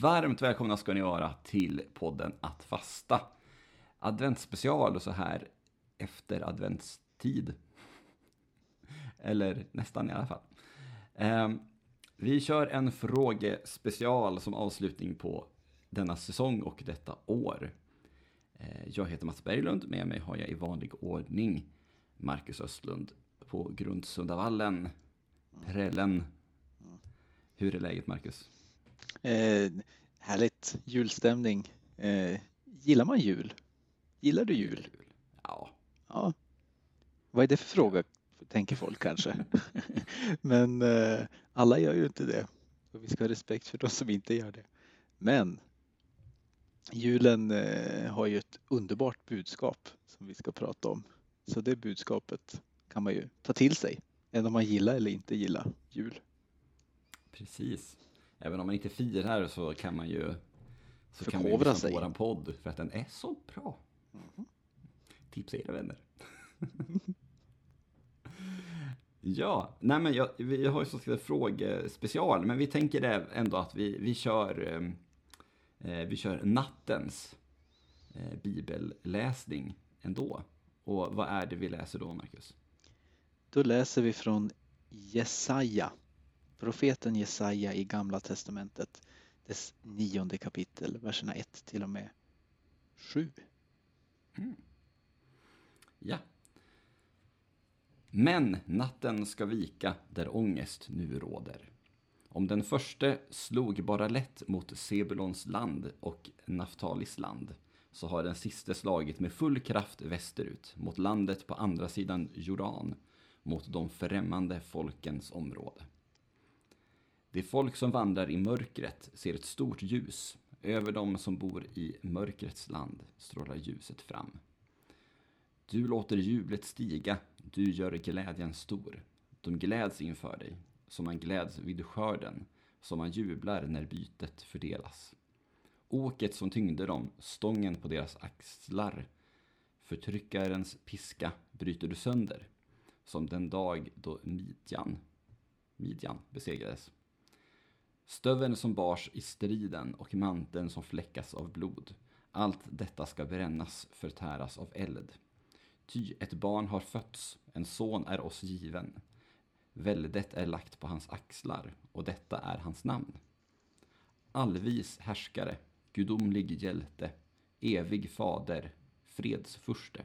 Varmt välkomna ska ni vara till podden Att fasta. Adventsspecial så här efter adventstid. Eller nästan i alla fall. Ehm, vi kör en frågespecial som avslutning på denna säsong och detta år. Ehm, jag heter Mats Berglund, med mig har jag i vanlig ordning Marcus Östlund på Grundsundavallen, Prällen. Hur är läget Marcus? Eh, härligt, julstämning. Eh, gillar man jul? Gillar du jul? Ja. Ja. Vad är det för fråga, tänker folk kanske. Men eh, alla gör ju inte det. Och vi ska ha respekt för de som inte gör det. Men julen eh, har ju ett underbart budskap som vi ska prata om. Så det budskapet kan man ju ta till sig. Även om man gillar eller inte gillar jul. Precis. Även om man inte firar så kan man ju så kan man ju lyssna sig. på våran podd för att den är så bra. Tipsa era vänner. ja, nej men jag, vi har ju så skrivit frågespecial, men vi tänker ändå att vi, vi kör eh, vi kör nattens eh, bibelläsning ändå. Och vad är det vi läser då, Marcus? Då läser vi från Jesaja, profeten Jesaja i Gamla Testamentet, dess nionde kapitel, verserna 1 till och med 7. Mm. Ja. Men natten ska vika där ångest nu råder. Om den förste slog bara lätt mot Sebulons land och Naftalis land, så har den siste slagit med full kraft västerut, mot landet på andra sidan Jordan, mot de främmande folkens område. Det folk som vandrar i mörkret ser ett stort ljus. Över dem som bor i mörkrets land strålar ljuset fram. Du låter jublet stiga, du gör glädjen stor. De gläds inför dig, som man gläds vid skörden, som man jublar när bytet fördelas. Oket som tyngde dem, stången på deras axlar, förtryckarens piska bryter du sönder, som den dag då Midjan, Midjan besegrades. Stöveln som bars i striden och manteln som fläckas av blod. Allt detta ska brännas, förtäras av eld. Ty ett barn har fötts, en son är oss given. Väldet är lagt på hans axlar, och detta är hans namn. Allvis härskare, gudomlig hjälte, evig fader, fredsfurste.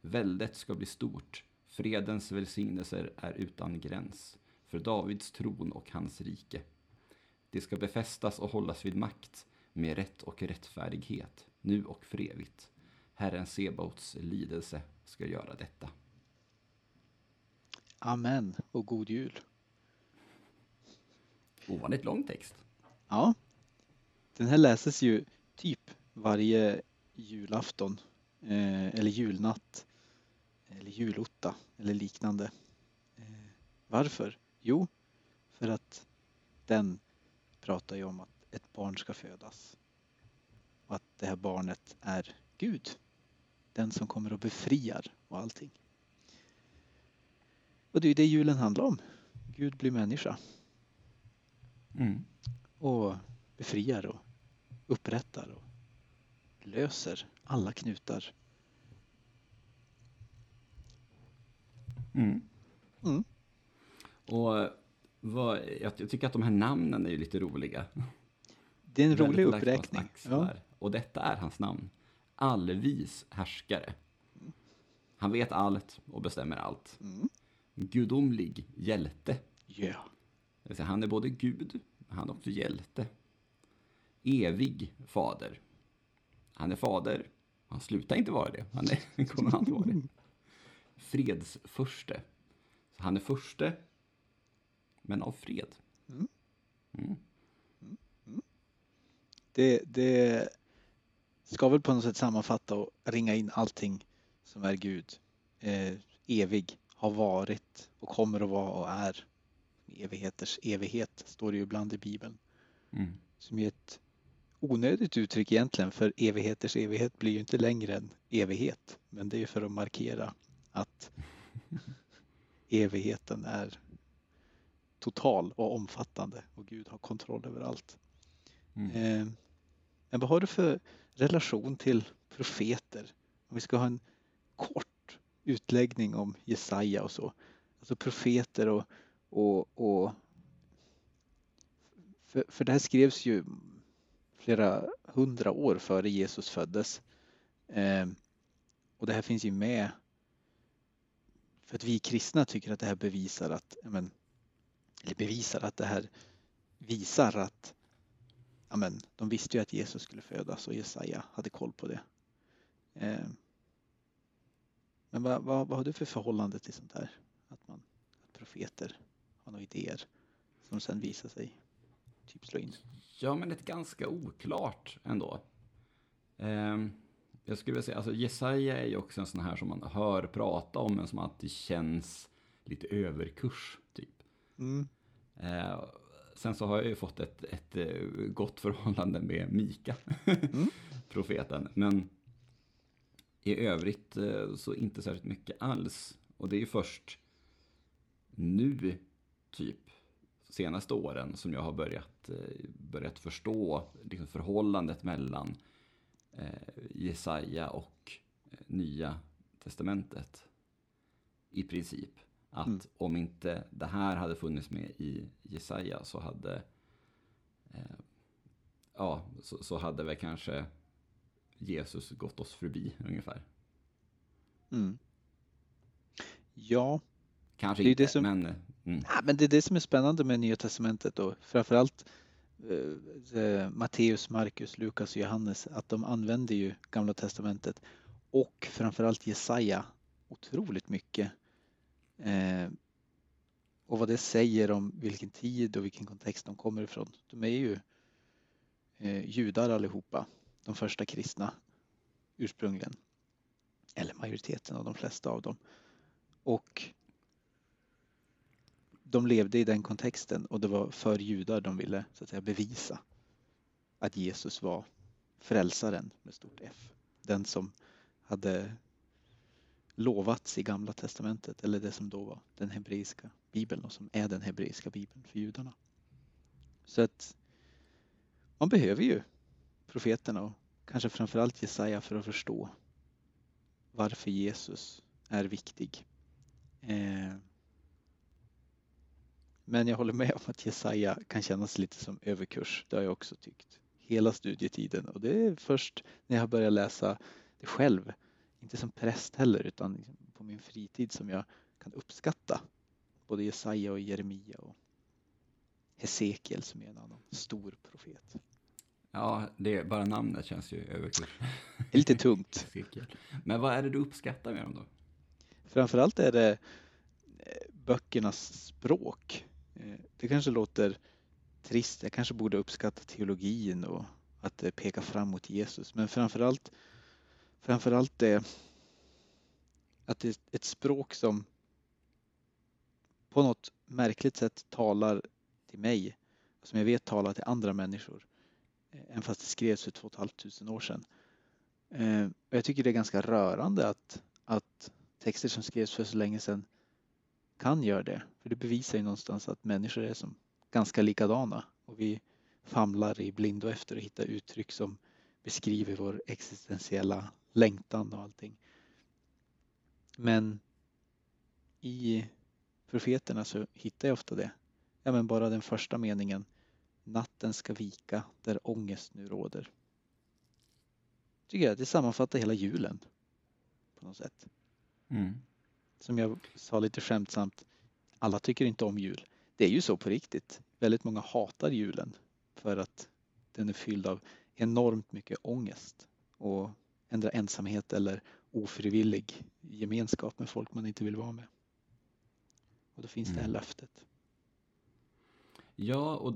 Väldet ska bli stort, fredens välsignelser är utan gräns, för Davids tron och hans rike. Det ska befästas och hållas vid makt med rätt och rättfärdighet, nu och för evigt. Herren Sebaots lidelse ska göra detta. Amen och god jul. Ovanligt lång text. Ja, den här läses ju typ varje julafton eh, eller julnatt eller julotta eller liknande. Eh, varför? Jo, för att den pratar ju om att ett barn ska födas och att det här barnet är Gud. Den som kommer och befriar och allting. Och det är ju det julen handlar om. Gud blir människa Mm. och befriar och upprättar och löser alla knutar. Mm. Mm. Och vad, jag, tycker att de här namnen är ju lite roliga. Det är en rolig uppräkning. Ja. Och detta är hans namn. Allvis härskare. Han vet allt och bestämmer allt. Mm. Gudomlig hjälte. Vill säga, han är både Gud, han är också hjälte. Evig fader. Han är fader, han slutar inte vara det. Han är, kommer alltid vara det. Fredsförste. Så han är förste, men av fred. Mm. Mm. Det, det ska väl på något sätt sammanfatta och ringa in allting som är Gud. Eh, evig, har varit och kommer att vara och är. Evigheters evighet står det ju ibland i Bibeln. Mm. Som är ett onödigt uttryck egentligen för evigheters evighet blir ju inte längre än evighet. Men det är ju för att markera att evigheten är total och omfattande och Gud har kontroll över allt. Mm. Eh, men vad har du för relation till profeter? Om vi ska ha en kort utläggning om Jesaja och så. Alltså profeter och, och, och för, för det här skrevs ju flera hundra år före Jesus föddes. Eh, och det här finns ju med för att vi kristna tycker att det här bevisar att, men, eller bevisar att det här visar att ja, men, de visste ju att Jesus skulle födas och Jesaja hade koll på det. Eh, men vad, vad, vad har du för förhållande till sånt här? Att, man, att profeter har några idéer som sen visar sig typ slå in? Ja, men det är ganska oklart ändå. Eh, jag skulle vilja säga, alltså Jesaja är ju också en sån här som man hör prata om, men som alltid känns lite överkurs, typ. Mm. Eh, sen så har jag ju fått ett, ett eh, gott förhållande med Mika, mm. profeten. Men i övrigt eh, så inte särskilt mycket alls. Och det är ju först nu, typ, senaste åren som jag har börjat, eh, börjat förstå liksom förhållandet mellan Jesaja och Nya Testamentet. I princip. Att mm. om inte det här hade funnits med i Jesaja så hade eh, ja, så, så, hade väl kanske Jesus gått oss förbi ungefär. Mm. Ja. Kanske det är inte, det som, men... Mm. Ja, men det är det som är spännande med Nya Testamentet och framförallt eh, eh, Matteus, Markus, Lukas och Johannes att de använder ju Gamla Testamentet och framförallt Jesaja otroligt mycket Eh, Eh, och vad det säger om vilken tid och vilken kontext de kommer ifrån. De är ju eh, judar allihopa, de första kristna ursprungligen. Eller majoriteten av de flesta av dem. Och de levde i den kontexten och det var för judar de ville så att säga, bevisa att Jesus var frälsaren med stort F. Den som hade lovats i Gamla Testamentet eller det som då var den hebreiska bibeln och som är den hebreiska bibeln för judarna. Så att man behöver ju profeterna och kanske framförallt Jesaja för att förstå varför Jesus är viktig. Eh, men jag håller med om att Jesaja kan kännas lite som överkurs. Det har jag också tyckt hela studietiden och det är först när jag har börjat läsa det själv inte som präst heller utan liksom på min fritid som jag kan uppskatta både Jesaja och Jeremia och Hesekiel som är en annan stor profet. Ja, det, bara namnet känns ju överkurs. Lite tungt. Men vad är det du uppskattar med dem då? Framförallt är det eh, böckernas språk. Eh, det kanske låter trist. Jag kanske borde uppskatta teologin och att det pekar fram mot Jesus. Men framförallt framförallt det att det är ett språk som på något märkligt sätt talar till mig, som jag vet talar till andra människor, eh, även fast det skrevs för 2 500 år sedan. Eh, jag tycker det är ganska rörande att, att texter som skrevs för så länge sedan kan göra det. För det bevisar ju någonstans att människor är som ganska likadana och vi famlar i blindo efter att hitta uttryck som beskriver vår existentiella längtan och allting. Men i profeterna så hittar jag ofta det. Ja, men bara den första meningen. Natten ska vika där ångest nu råder. Tycker jag det sammanfattar hela julen. På något sätt. Mm. Som jag sa lite skämtsamt. Alla tycker inte om jul. Det är ju så på riktigt. Väldigt många hatar julen för att den är fylld av enormt mycket ångest och ändra ensamhet eller ofrivillig gemenskap med folk man inte vill vara med. Och då finns mm. det här mm. löftet. Ja, och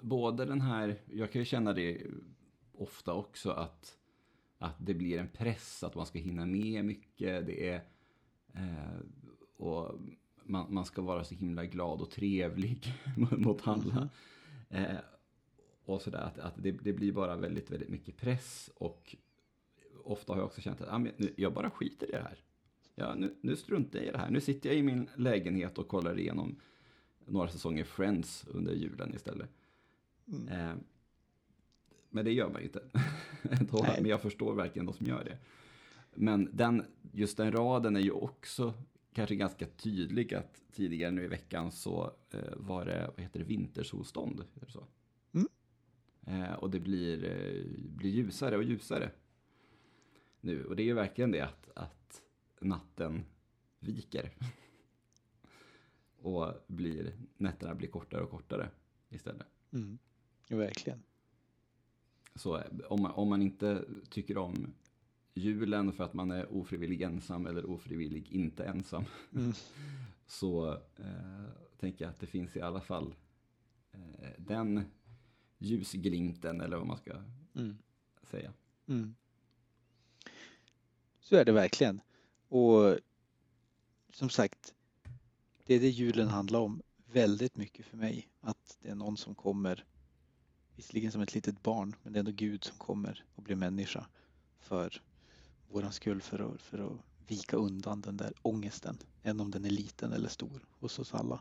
både den här, jag kan ju känna det ofta också att, att det blir en press att man ska hinna med mycket. Det är, eh, och man, man, ska vara så himla glad och trevlig mot alla. Mm. Eh, och sådär, att, att det, det, blir bara väldigt, väldigt mycket press och ofta har jag också känt att ah, jag bara skiter i det här. Ja, nu, nu struntar jag i det här. Nu sitter jag i min lägenhet och kollar igenom några säsonger Friends under julen istället. Mm. Eh, Men det gör man ju inte. Då, men jag förstår verkligen de som gör det. Men den, just den raden är ju också kanske ganska tydlig att tidigare nu i veckan så eh, var det, vad heter det, vintersolstånd. Är det så? Mm. Eh, och det blir, eh, blir ljusare och ljusare nu. Och det är ju verkligen det att, att natten viker. och blir, nätterna blir kortare och kortare istället. Mm. Verkligen. Så om man, om man inte tycker om julen för att man är ofrivillig ensam eller ofrivillig inte ensam Mm. så eh, tänker jag att det finns i alla fall eh, den ljusglimten eller vad man ska Mm. säga. Mm. Så är det verkligen. Och som sagt, det är det julen handlar om väldigt mycket för mig. Att det är någon som kommer, visserligen som ett litet barn, men det är ändå Gud som kommer och blir människa för våran skull, för att, för att vika undan den där ångesten, än om den är liten eller stor hos oss alla.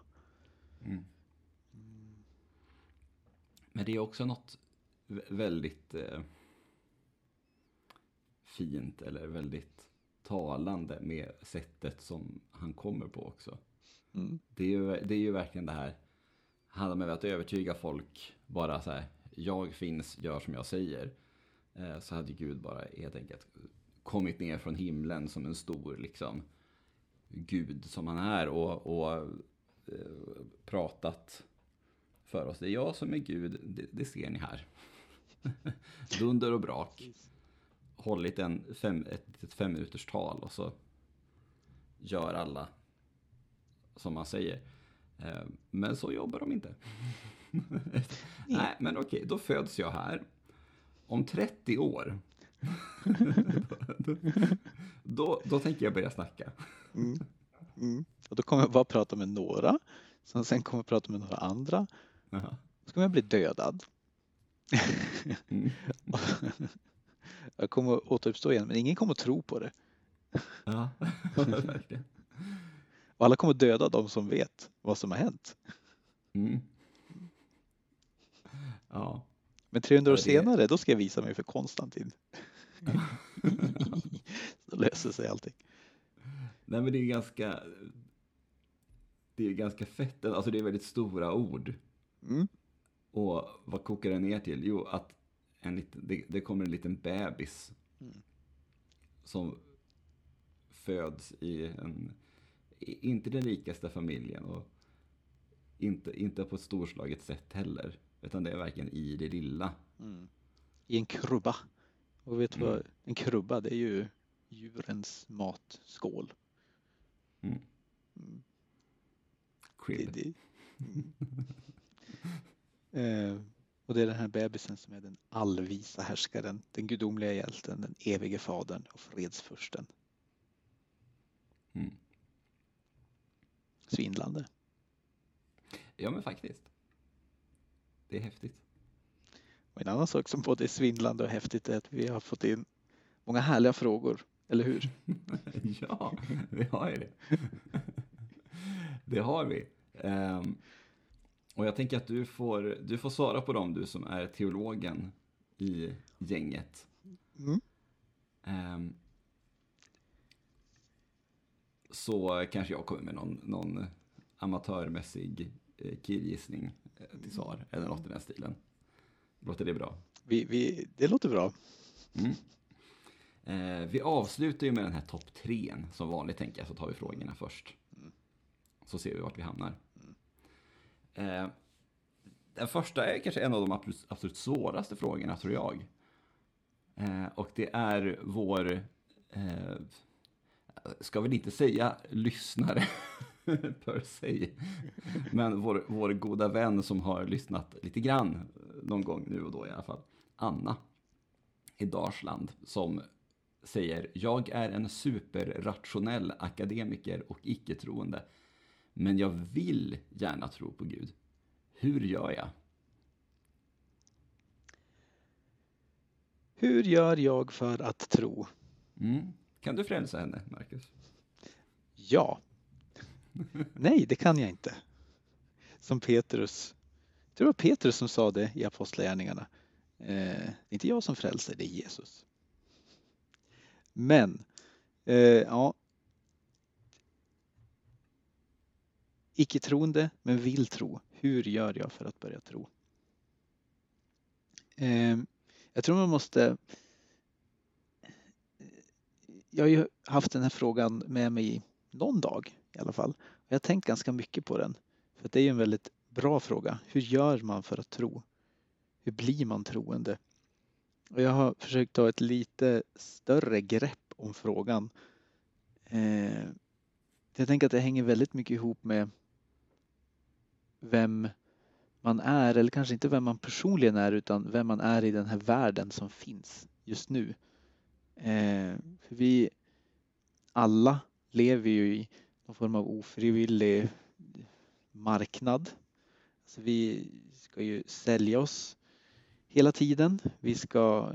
Mm. Men det är också något vä- väldigt eh, fint eller väldigt talande med sättet som han kommer på också. Mm. Det är ju, det är ju verkligen det här, handlar med att övertyga folk, bara så här, jag finns, gör som jag säger. Eh, så hade Gud bara helt enkelt kommit ner från himlen som en stor liksom Gud som han är och, och eh, pratat för oss. Det är jag som är Gud, det, det ser ni här. Dunder och brak. Hållit en fem, ett litet fem minuters tal och så gör alla som man säger. Eh, Men så jobbar de inte. Nej, men okej, då föds jag här. Om 30 år. då, då, då tänker jag börja snacka. Mm. Mm. Och då kommer jag bara prata med några, som sen kommer jag prata med några andra. Så kommer jag bli dödad. Mm. jag kommer att återuppstå igen, men ingen kommer att tro på det. Ja, verkligen. Och alla kommer att döda de som vet vad som har hänt. Mm. Ja. Men 300 år Ja, det- senare, då ska jag visa mig för Konstantin. så löser sig allting. Nej, men det är ganska... Det är ganska fett. Alltså det är väldigt stora ord. Mm. Och vad kokar det ner till? Jo, att en liten, det, det kommer en liten bebis. Mm. Som föds i en, inte den rikaste familjen. Och inte, inte på ett storslaget sätt heller. Utan det är verkligen i det lilla. Mm. I en krubba. Och vet du Mm. vad? En krubba, det är ju djurens matskål. Mm. Mm. Det, Crib. det. Mm. Eh, och det är den här bebisen som är den allvisa härskaren, den gudomliga hjälten, den evige fadern och fredsfursten. Mm. Svindlande. Ja, men faktiskt. Det är häftigt. Och en annan sak som både är svindlande och häftigt är att vi har fått in många härliga frågor, eller hur? ja, vi har ju det. det har vi. Ehm, och jag tänker att du får, du får svara på dem, du som är teologen i gänget. Mm. Ehm, så kanske jag kommer med någon, någon amatörmässig eh, killgissning eh, till svar, eller något i den stilen. Låter det bra? Vi, vi, det låter bra. Mm. Eh, vi avslutar ju med den här topp trean som vanligt tänker jag, så tar vi frågorna först. Mm. Så ser vi vart vi hamnar. Eh, den första är kanske en av de absolut, absolut svåraste frågorna tror jag. Eh, och det är vår, eh, ska väl inte säga lyssnare per se, men vår, vår goda vän som har lyssnat lite grann någon gång nu och då i alla fall, Anna i Dalsland som säger Jag är en superrationell akademiker och icke-troende men jag vill gärna tro på Gud. Hur gör jag? Hur gör jag för att tro? Mm. Kan du frälsa henne, Marcus? Ja. Nej, det kan jag inte. Som Petrus. Det var Petrus som sa det i Apostlagärningarna. Eh, inte jag som frälser, det är Jesus. Men, eh, ja. Icke-troende men vill tro. Hur gör jag för att börja tro? Ehm, jag tror man måste jag har ju haft den här frågan med mig någon dag i alla fall. Jag har tänkt ganska mycket på den. För det är ju en väldigt bra fråga. Hur gör man för att tro? Hur blir man troende? Och jag har försökt ta ett lite större grepp om frågan. Ehm, jag tänker att det hänger väldigt mycket ihop med vem man är, eller kanske inte vem man personligen är, utan vem man är i den här världen som finns just nu. Eh, för vi alla lever ju i någon form av ofrivillig marknad. Alltså vi ska ju sälja oss hela tiden. Vi ska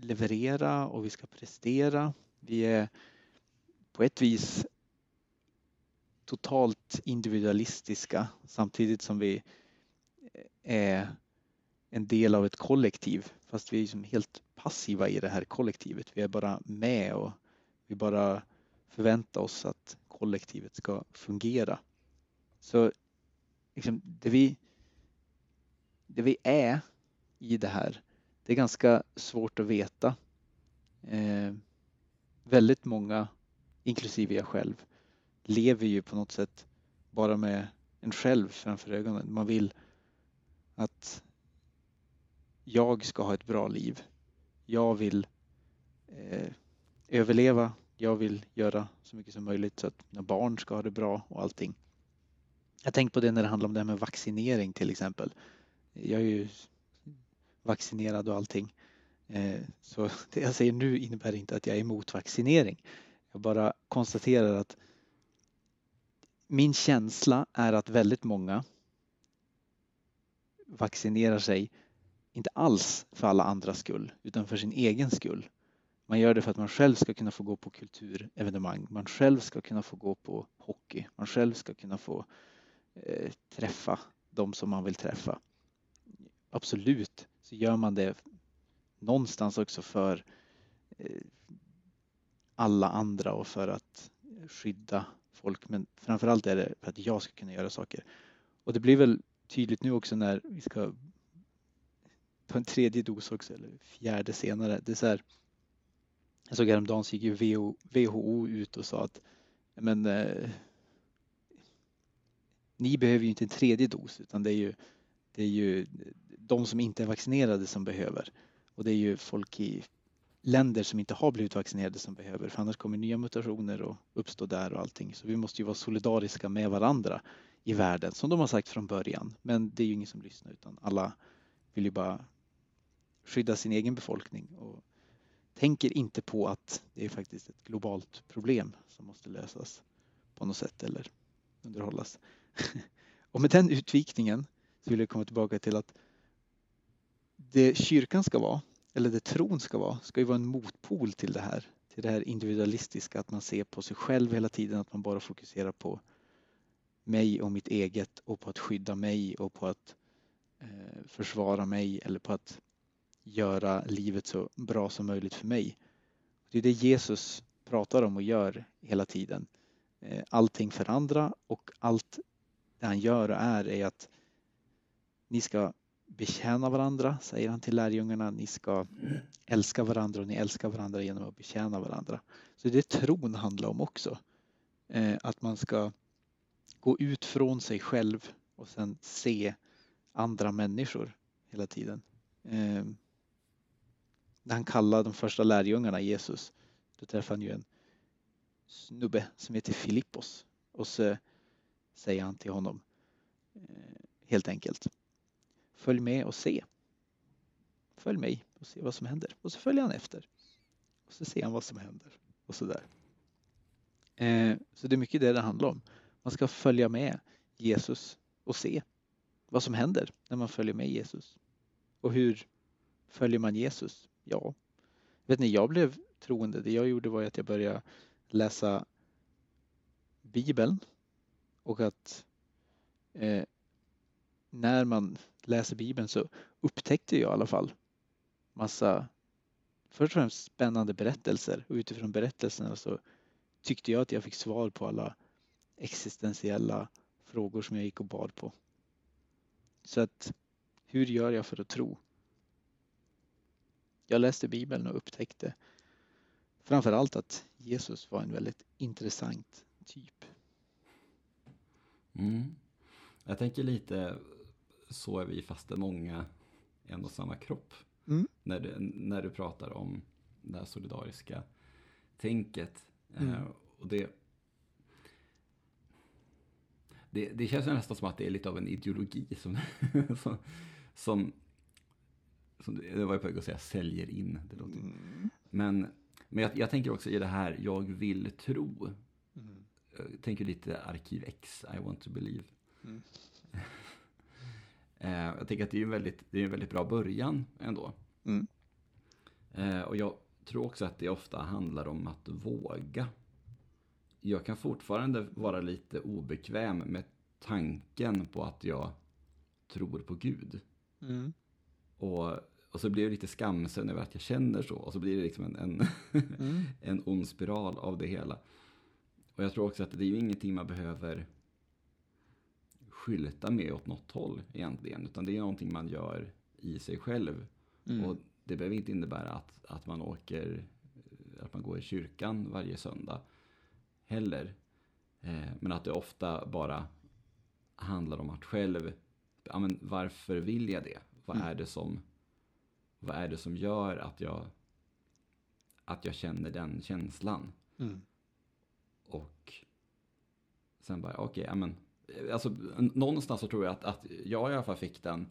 leverera och vi ska prestera. Vi är på ett vis totalt individualistiska samtidigt som vi eh, är en del av ett kollektiv fast vi är liksom helt passiva i det här kollektivet. Vi är bara med och vi bara förväntar oss att kollektivet ska fungera. Så liksom, det, vi, det vi är i det här, det är ganska svårt att veta. Eh, väldigt många, inklusive jag själv, lever ju på något sätt bara med en själv framför ögonen. Man vill att jag ska ha ett bra liv. Jag vill eh, överleva. Jag vill göra så mycket som möjligt så att mina barn ska ha det bra och allting. Jag tänkte på det när det handlar om det här med vaccinering till exempel. Jag är ju vaccinerad och allting. Eh, så det jag säger nu innebär inte att jag är emot vaccinering. Jag bara konstaterar att min känsla är att väldigt många vaccinerar sig inte alls för alla andras skull utan för sin egen skull. Man gör det för att man själv ska kunna få gå på kulturevenemang, man själv ska kunna få gå på hockey, man själv ska kunna få eh, träffa de som man vill träffa. Absolut så gör man det någonstans också för eh, alla andra och för att skydda folk men framförallt är det för att jag ska kunna göra saker. Och det blir väl tydligt nu också när vi ska ta en tredje dos också, eller fjärde senare. Det är så här, jag såg häromdagen så gick ju WHO, WHO ut och sa att men, eh, ni behöver ju inte en tredje dos utan det är ju, det är ju de som inte är vaccinerade som behöver. Och det är ju folk i länder som inte har blivit vaccinerade som behöver för annars kommer nya mutationer och uppstå där och allting. Så vi måste ju vara solidariska med varandra i världen som de har sagt från början. Men det är ju ingen som lyssnar utan alla vill ju bara skydda sin egen befolkning och tänker inte på att det är faktiskt ett globalt problem som måste lösas på något sätt eller underhållas. och med den utvikningen så vill jag komma tillbaka till att det kyrkan ska vara, eller det tron ska vara, ska ju vara en motpol till det här. Till det här individualistiska, att man ser på sig själv hela tiden, att man bara fokuserar på mig och mitt eget och på att skydda mig och på att eh, försvara mig eller på att göra livet så bra som möjligt för mig. Det är det Jesus pratar om och gör hela tiden. Eh, allting för andra och allt det han gör och är är att ni ska betjäna varandra, säger han till lärjungarna. Ni ska älska varandra och ni älskar varandra genom att betjäna varandra. Så det är tron handlar om också. Eh, att man ska gå ut från sig själv och sen se andra människor hela tiden. Eh, när han kallar de första lärjungarna Jesus, då träffar han ju en snubbe som heter Filippos och så säger han till honom eh, helt enkelt Följ med och se. Följ mig och se vad som händer. Och så följer han efter. Och så ser han vad som händer. Och så där. Eh, så det är mycket det det handlar om. Man ska följa med Jesus och se vad som händer när man följer med Jesus. Och hur följer man Jesus? Ja, vet ni, jag blev troende. Det jag gjorde var att jag började läsa Bibeln och att eh, när man läser Bibeln så upptäckte jag i alla fall massa först och främst spännande berättelser och utifrån berättelserna så tyckte jag att jag fick svar på alla existentiella frågor som jag gick och bad på. Så att hur gör jag för att tro? Jag läste Bibeln och upptäckte framför allt att Jesus var en väldigt intressant typ. Mm. Jag tänker lite så är vi fast är många en och samma kropp. Mm. När, du, när du pratar om det här solidariska tänket. Mm. Eh, och det, det, det känns nästan som att det är lite av en ideologi som, som, som, som det var jag på väg att säga, säljer in. Det låter. Mm. Men, men jag, jag, tänker också i det här, jag vill tro. Mm. Jag tänker lite Arkiv X, I want to believe. Mm. Eh, jag tänker att det är en väldigt, det är en väldigt bra början ändå. Mm. Eh, och jag tror också att det ofta handlar om att våga. Jag kan fortfarande vara lite obekväm med tanken på att jag tror på Gud. Mm. Och, och så blir det lite skamsen över att jag känner så. Och så blir det liksom en, en, mm. en ond spiral av det hela. Och jag tror också att det är ju ingenting man behöver skylta med åt något håll egentligen. Utan det är någonting man gör i sig själv. Mm. Och det behöver inte innebära att, att man åker, att man går i kyrkan varje söndag heller. Eh, men att det ofta bara handlar om att själv, ja, men varför vill jag det? Vad mm. är det som, vad är det som gör att jag, att jag känner den känslan? Mm. Och sen bara, okej, okay, ja men alltså, någonstans så tror jag att, att jag i alla fall fick den,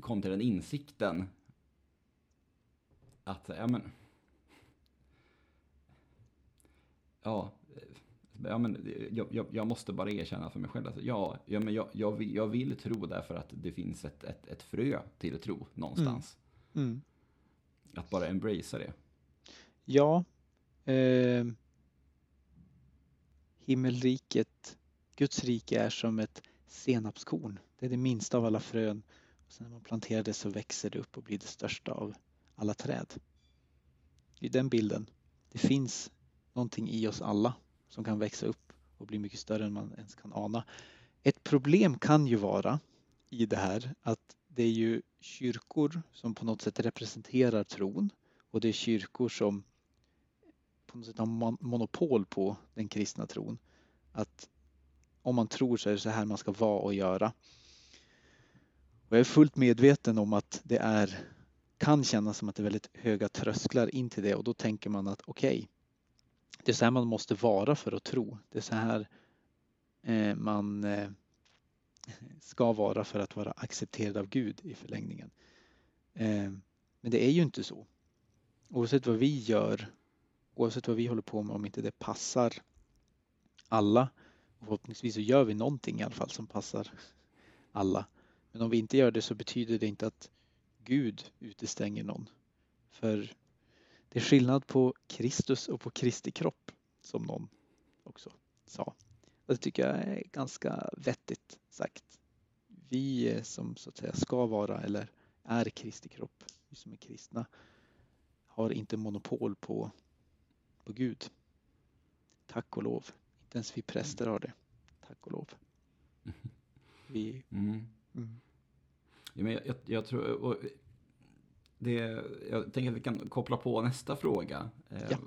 kom till den insikten att, ja men, ja, ja men, jag, jag, måste bara erkänna för mig själv att ja, ja men jag, jag, vill, jag vill tro därför att det finns ett, ett, ett frö till tro någonstans. Mm. Mm. Att bara embracea det. Ja. Eh, himmelriket Guds rike är som ett senapskorn. Det är det minsta av alla frön. Och sen när man planterar det så växer det upp och blir det största av alla träd. Det är den bilden. Det finns någonting i oss alla som kan växa upp och bli mycket större än man ens kan ana. Ett problem kan ju vara i det här att det är ju kyrkor som på något sätt representerar tron och det är kyrkor som på något sätt har monopol på den kristna tron. Att om man tror så är det så här man ska vara och göra. Och jag är fullt medveten om att det är, kan kännas som att det är väldigt höga trösklar in till det och då tänker man att okej, okay, det är så här man måste vara för att tro. Det är så här eh, man eh, ska vara för att vara accepterad av Gud i förlängningen. Eh, men det är ju inte så. Oavsett vad vi gör, oavsett vad vi håller på med, om inte det passar alla förhoppningsvis så gör vi någonting i alla fall som passar alla. Men om vi inte gör det så betyder det inte att Gud utestänger någon. För det är skillnad på Kristus och på Kristi kropp som någon också sa. Och det tycker jag är ganska vettigt sagt. Vi som så att säga ska vara eller är Kristi kropp, vi som är kristna, har inte monopol på, på Gud. Tack och lov. Inte ens vi präster har det. Tack och lov. Vi... Mm. Mm. Ja, men jag, jag, jag tror... det, jag tänker att vi kan koppla på nästa fråga. Eh, ja.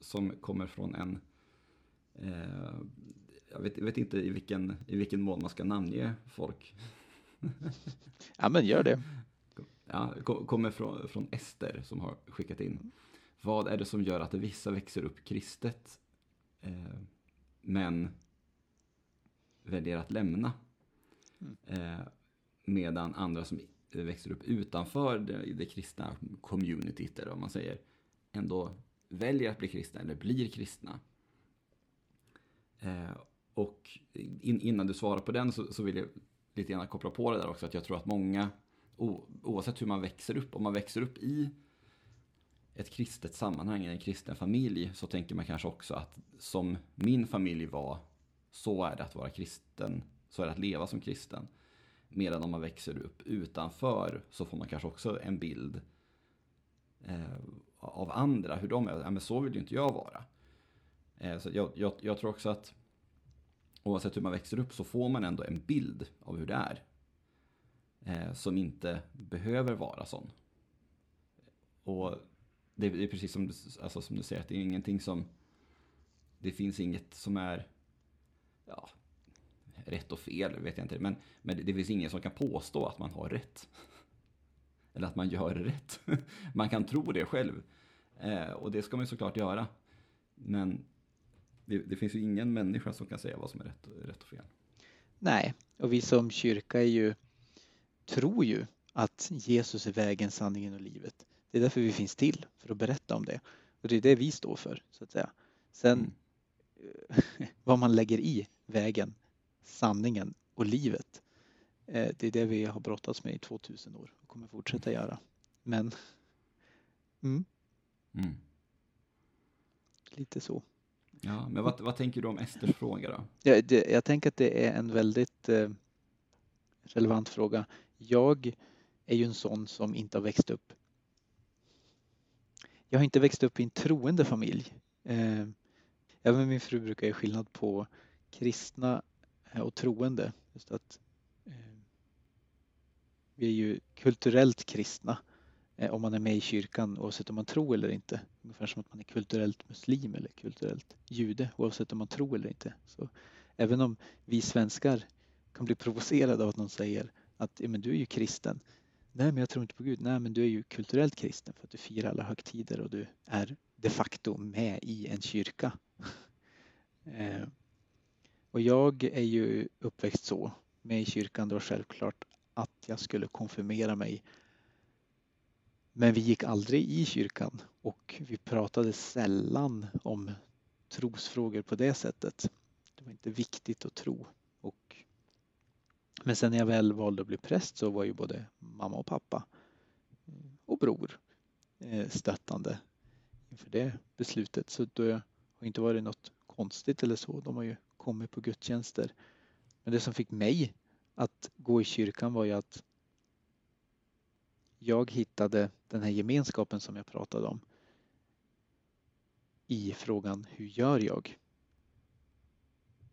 Som kommer från en... Eh, jag, vet, vet, inte i vilken, i vilken mån man ska namnge folk. ja, men gör det. Ja, kommer från, från Ester som har skickat in. Vad är det som gör att vissa växer upp kristet eh, men väljer att lämna. Mm. Eh, medan andra som växer upp utanför det, det kristna communityt, eller vad man säger, ändå väljer att bli kristna eller blir kristna. Eh, och in, innan du svarar på den så, så, vill jag lite grann koppla på det där också, att jag tror att många, o, oavsett hur man växer upp, om man växer upp i ett kristet sammanhang, en kristen familj, så tänker man kanske också att som min familj var, så är det att vara kristen, så är det att leva som kristen. Medan om man växer upp utanför så får man kanske också en bild eh, av andra, hur de är. Ja, men så vill ju inte jag vara. Eh, så jag, jag, jag, tror också att oavsett hur man växer upp så får man ändå en bild av hur det är. Eh, som inte behöver vara sån. Och det, det är precis som, alltså, som du säger, att det är ingenting som... Det finns inget som är... Ja, rätt och fel vet jag inte. Men, men det, det finns ingen som kan påstå att man har rätt. Eller att man gör rätt. man kan tro det själv. Eh, och det ska man ju såklart göra. Men det, det, finns ju ingen människa som kan säga vad som är rätt, rätt och fel. Nej, och vi som kyrka är ju, tror ju att Jesus är vägen, sanningen och livet. Det är därför vi finns till, för att berätta om det. Och det är det vi står för, så att säga. Sen mm. vad man lägger i vägen, sanningen och livet. Eh, det är det vi har brottats med i 2000 år och kommer fortsätta göra. Men mm. Mm. lite så. Ja, men vad, vad tänker du om Esters fråga då? Ja, det, jag tänker att det är en väldigt eh, relevant fråga. Jag är ju en sån som inte har växt upp. Jag har inte växt upp i en troende familj. Eh, min fru brukar göra skillnad på kristna eh, och troende. Just att eh, vi är ju kulturellt kristna Eh, om man är med i kyrkan oavsett om man tror eller inte. Ungefär som att man är kulturellt muslim eller kulturellt jude oavsett om man tror eller inte. Så även om vi svenskar kan bli provocerade av att någon säger att men du är ju kristen. Nej men jag tror inte på Gud. Nej men du är ju kulturellt kristen för att du firar alla högtider och du är de facto med i en kyrka. Eh, och jag är ju uppväxt så med i kyrkan då självklart att jag skulle konfirmera mig men vi gick aldrig i kyrkan och vi pratade sällan om trosfrågor på det sättet. Det var inte viktigt att tro. Men sen när jag väl valde att bli präst så var ju både mamma och pappa eh, och bror eh, stöttande inför det beslutet. Så det har inte varit något konstigt eller så. De har ju kommit på gudstjänster. Men det som fick mig att gå i kyrkan var ju att jag hittade den här gemenskapen som jag pratade om i frågan hur gör jag?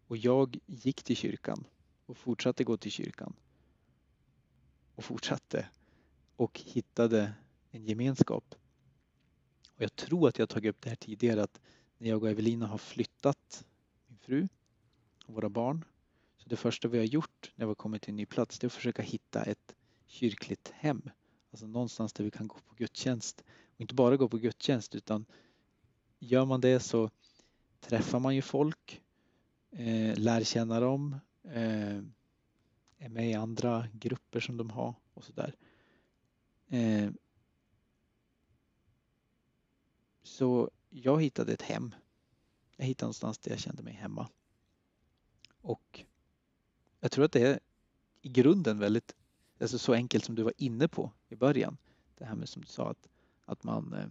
Och jag gick till kyrkan och fortsatte gå till kyrkan och fortsatte och hittade en gemenskap. Och jag tror att jag tagit upp det här tidigare att när jag och Evelina har flyttat min fru och våra barn så det första vi har gjort när vi har kommit till en ny plats det är att försöka hitta ett kyrkligt hem Alltså någonstans där vi kan gå på gudstjänst. Och inte bara gå på gudstjänst utan gör man det så träffar man ju folk, eh, lär känna dem, eh, är med i andra grupper som de har och sådär. Eh, så jag hittade ett hem. Jag hittade någonstans där jag kände mig hemma. Och jag tror att det är i grunden väldigt Alltså så enkelt som du var inne på i början. Det här med som du sa att, att man eh,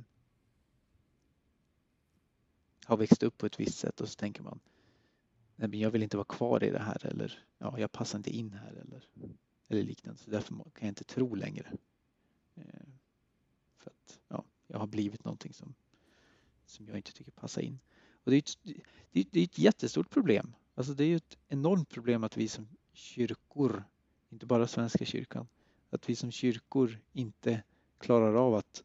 har växt upp på ett visst sätt och så tänker man Nej, men jag vill inte vara kvar i det här eller ja, jag passar inte in här eller, eller liknande. Så därför kan jag inte tro längre. Eh, för att ja, jag har blivit någonting som, som jag inte tycker passar in. Och det är, ett, det, är, det är ett jättestort problem. Alltså det är ett enormt problem att vi som kyrkor inte bara Svenska kyrkan, att vi som kyrkor inte klarar av att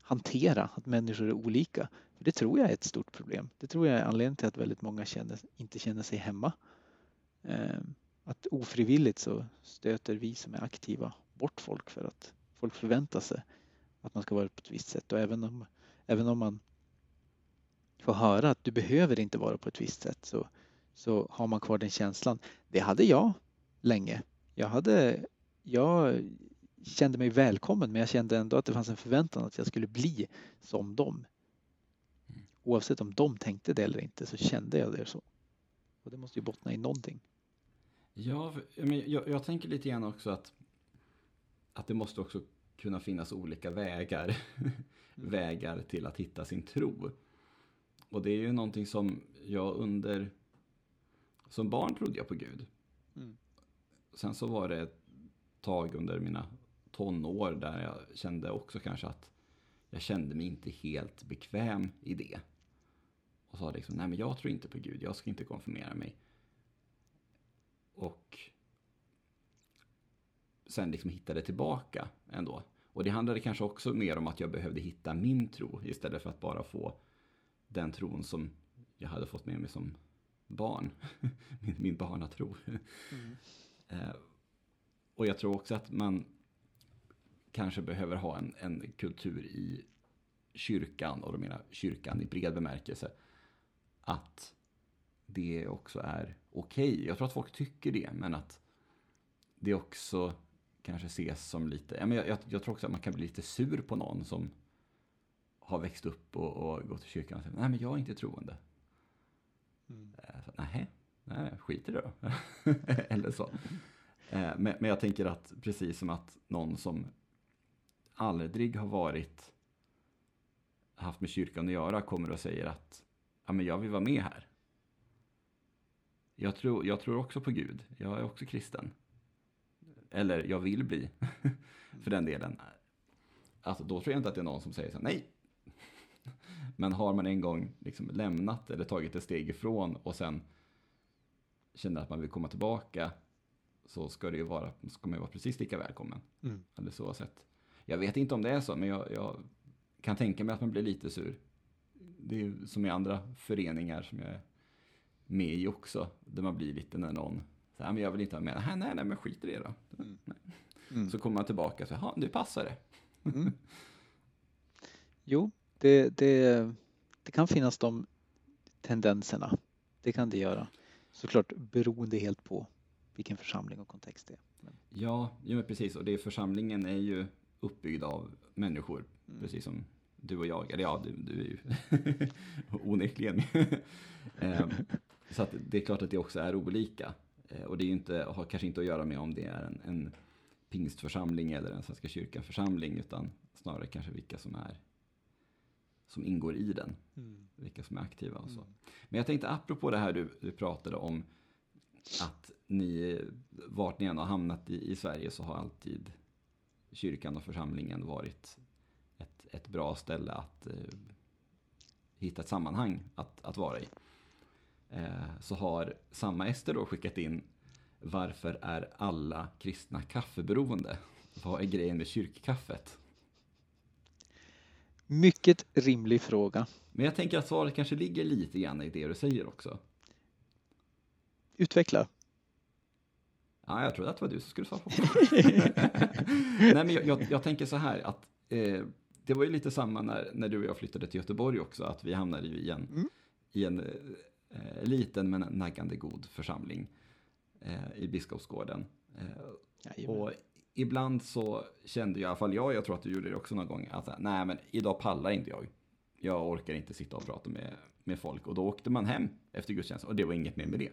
hantera att människor är olika. För Det tror jag är ett stort problem. Det tror jag är anledningen till att väldigt många känner, inte känner sig hemma. Ehm, att ofrivilligt så stöter vi som är aktiva bort folk för att folk förväntar sig att man ska vara på ett visst sätt och även om, även om man får höra att du behöver inte vara på ett visst sätt så så har man kvar den känslan. Det hade jag länge. Jag, hade, jag kände mig välkommen men jag kände ändå att det fanns en förväntan att jag skulle bli som dem. Oavsett om de tänkte det eller inte så kände jag det så. Och det måste ju bottna i någonting. Ja, men jag, jag tänker lite grann också att, att det måste också kunna finnas olika vägar. Mm. vägar till att hitta sin tro. Och det är ju någonting som jag under som barn trodde jag på Gud. Mm. Sen så var det ett tag under mina tonår där jag kände också kanske att jag kände mig inte helt bekväm i det. Och sa liksom, nej men jag tror inte på Gud, jag ska inte konfirmera mig. Och sen liksom hittade tillbaka ändå. Och det handlade kanske också mer om att jag behövde hitta min tro istället för att bara få den tron som jag hade fått med mig som barn. min, min barnatro. Mm. Eh, och jag tror också att man kanske behöver ha en, en kultur i kyrkan, och då menar kyrkan i bred bemärkelse, att det också är okej. Okay. Jag tror att folk tycker det, men att det också kanske ses som lite, jag, jag, jag, tror också att man kan bli lite sur på någon som har växt upp och, och gått till kyrkan och säger, nej men jag är inte troende. Mm. Eh, så, nej, nej, skit i det då. Eller så. Eh, men, men jag tänker att precis som att någon som aldrig har varit haft med kyrkan att göra kommer och säger att ja, men jag vill vara med här. Jag tror, jag tror också på Gud. Jag är också kristen. Eller jag vill bli, för den delen. Alltså, då tror jag inte att det är någon som säger så här, nej. Men har man en gång liksom lämnat eller tagit ett steg ifrån och sen känner att man vill komma tillbaka så ska det ju vara, ska man ju vara precis lika välkommen. Mm. Alldeles oavsett. Jag vet inte om det är så, men jag, jag kan tänka mig att man blir lite sur. Det är som i andra föreningar som jag är med i också, där man blir lite när någon säger, men jag vill inte ha med, nej, nej, nej, men skit i det då. Mm. Mm. Så kommer man tillbaka och säger, nu passar det. Mm. Jo, det, det, det kan finnas de tendenserna. Det kan det göra. Såklart beroende helt på vilken församling och kontext det är. Men... Ja, ja precis. Och det församlingen är ju uppbyggd av människor, mm. precis som du och jag. Eller ja, du, du är ju onekligen. Ehm, så att det är klart att det också är olika. Ehm, och det är inte, har kanske inte att göra med om det är en, en pingstförsamling eller en Svenska kyrkan församling, utan snarare kanske vilka som är som ingår i den. Mm. Vilka som är aktiva och så. Mm. Men jag tänkte apropå det här du, du pratade om att ni, vart ni än har hamnat i, i Sverige så har alltid kyrkan och församlingen varit ett, bra ställe att eh, hitta ett sammanhang att, att vara i. Eh, så har samma Ester då skickat in Varför är alla kristna kaffeberoende? Vad är grejen med kyrkkaffet? Mycket rimlig fråga. Men jag tänker att svaret kanske ligger lite grann i det du säger också. Utveckla. Ja, jag trodde att det var du som skulle svara på Nej, men jag, jag, jag, tänker så här att eh, det var ju lite samma när, när du och jag flyttade till Göteborg också, att vi hamnade i en, mm. i en eh, liten men naggande god församling eh, i Biskopsgården. Eh, och ibland så kände jag, i alla fall jag, jag tror att du gjorde det också någon gång, att nej men idag pallar inte jag. Jag orkar inte sitta och prata med, med folk. Och då åkte man hem efter gudstjänsten och det var inget mer med det.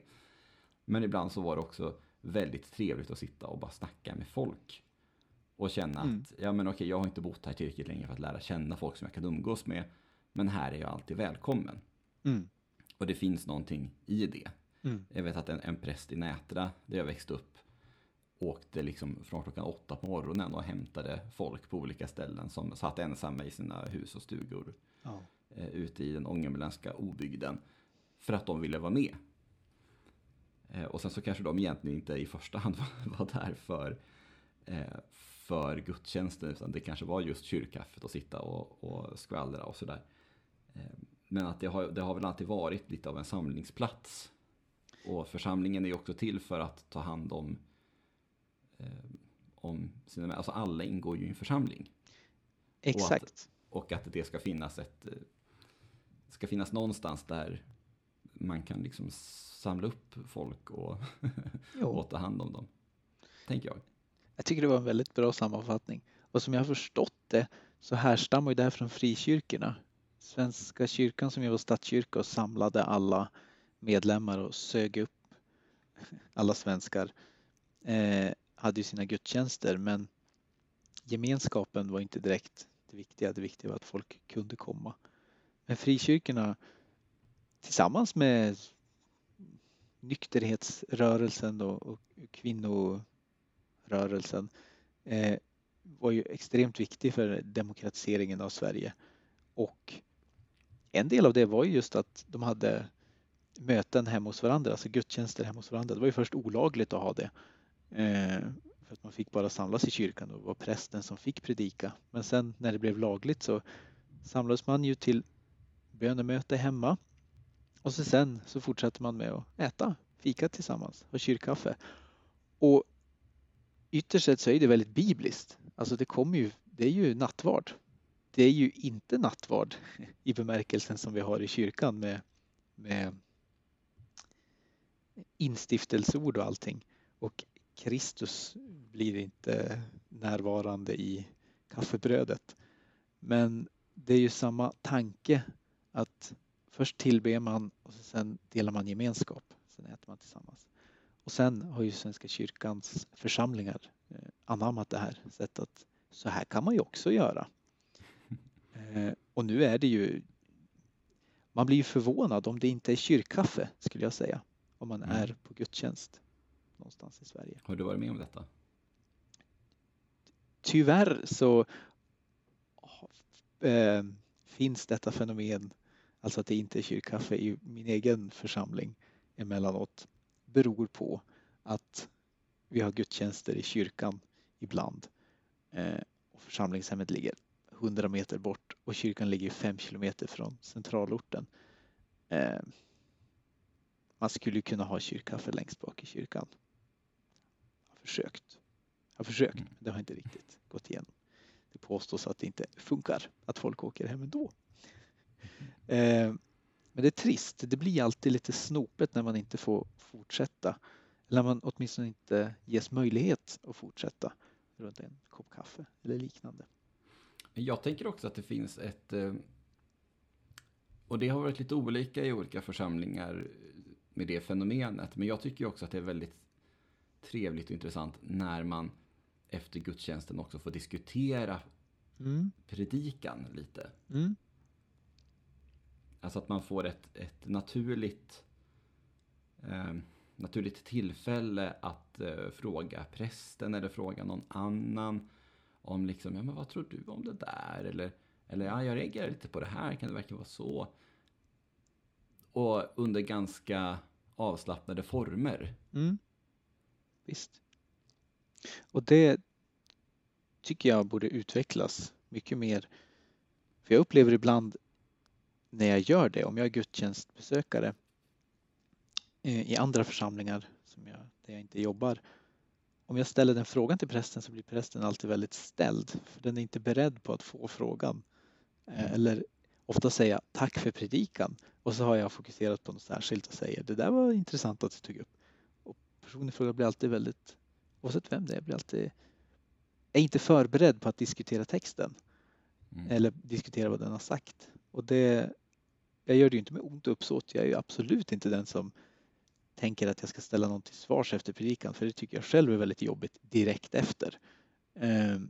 Men ibland så var det också väldigt trevligt att sitta och bara snacka med folk. Och känna mm. att, ja men okej, jag har inte bott här tillräckligt länge för att lära känna folk som jag kan umgås med. Men här är jag alltid välkommen. Mm. Och det finns någonting i det. Mm. Jag vet att en, en präst i Nätra, där jag växte upp, åkte liksom från klockan åtta på morgonen och hämtade folk på olika ställen som satt ensamma i sina hus och stugor. Ja. Eh, ute i den ångermanländska obygden. För att de ville vara med. Eh, och sen så kanske de egentligen inte i första hand var, där för, eh, för gudstjänsten, utan det kanske var just kyrkkaffet och sitta och, och skvallra och sådär. Eh, men att det har, det har väl alltid varit lite av en samlingsplats. Och församlingen är ju också till för att ta hand om, om sina Alltså alla ingår ju i en församling. Exakt. Och att, och att det ska finnas ett ska finnas någonstans där man kan liksom samla upp folk och, och ta hand om dem. Tänker jag. Jag tycker det var en väldigt bra sammanfattning. Och som jag har förstått det så härstammar det här från frikyrkorna. Svenska kyrkan som ju var statskyrka och samlade alla medlemmar och sög upp alla svenskar eh, hade ju sina gudstjänster men gemenskapen var inte direkt det viktiga. Det viktiga var att folk kunde komma. Men frikyrkorna tillsammans med nykterhetsrörelsen och, och rörelsen eh, var ju extremt viktig för demokratiseringen av Sverige. Och en del av det var ju just att de hade möten hemma hos varandra, alltså gudstjänster hemma hos varandra. Det var ju först olagligt att ha det. Eh, för att man fick bara samlas i kyrkan och var prästen som fick predika. Men sen när det blev lagligt så samlades man ju till bönemöte hemma och så sen så fortsatte man med att äta, fika tillsammans, ha kyrkkaffe. Och ytterst sett så är det väldigt bibliskt. Alltså det kommer ju, det är ju nattvard. Det är ju inte nattvard i bemärkelsen som vi har i kyrkan med, med instiftelseord och allting. Och Kristus blir inte närvarande i kaffebrödet. Men det är ju samma tanke att först tillber man och sen delar man gemenskap. Sen äter man tillsammans. Och sen har ju Svenska kyrkans församlingar eh, anammat det här sättet att så här kan man ju också göra. Eh, och nu är det ju man blir ju förvånad om det inte är kyrkkaffe skulle jag säga om man mm. är på gudstjänst någonstans i Sverige. Har du varit med om detta? Tyvärr så äh, finns detta fenomen, alltså att det inte är kyrkkaffe i min egen församling emellanåt, beror på att vi har gudstjänster i kyrkan ibland äh, och församlingshemmet ligger 100 meter bort och kyrkan ligger 5 kilometer från centralorten. Äh, man skulle kunna ha kyrkkaffe längst bak i kyrkan. Jag har försökt. Jag har försökt, mm. men det har inte riktigt gått igenom. Det påstås att det inte funkar, att folk åker hem ändå. Men det är trist. Det blir alltid lite snopet när man inte får fortsätta. Eller man åtminstone inte ges möjlighet att fortsätta runt en kopp kaffe eller liknande. Jag tänker också att det finns ett eh, och det har varit lite olika i olika församlingar med det fenomenet. Men jag tycker också att det är väldigt trevligt och intressant när man efter gudstjänsten också får diskutera mm. predikan lite. Mm. Alltså att man får ett, ett naturligt, eh, naturligt tillfälle att eh, fråga prästen eller fråga någon annan om liksom, ja men vad tror du om det där? Eller, eller ja, jag reagerar lite på det här, kan det verkligen vara så? Och under ganska avslappnade former. Mm. Visst. Och det tycker jag borde utvecklas mycket mer. För jag upplever ibland när jag gör det, om jag är gudstjänstbesökare eh, i andra församlingar som jag, där jag inte jobbar. Om jag ställer den frågan till prästen så blir prästen alltid väldigt ställd. För den är inte beredd på att få frågan. Eh, eller ofta säga tack för predikan och så har jag fokuserat på något särskilt och säger det där var intressant att du tog upp. Och personen i fråga blir alltid väldigt, oavsett vem det är, blir alltid är inte förberedd på att diskutera texten mm. eller diskutera vad den har sagt. Och det, jag gör det ju inte med ont uppsåt. Jag är ju absolut inte den som tänker att jag ska ställa någon till svars efter predikan för det tycker jag själv är väldigt jobbigt direkt efter. Ehm,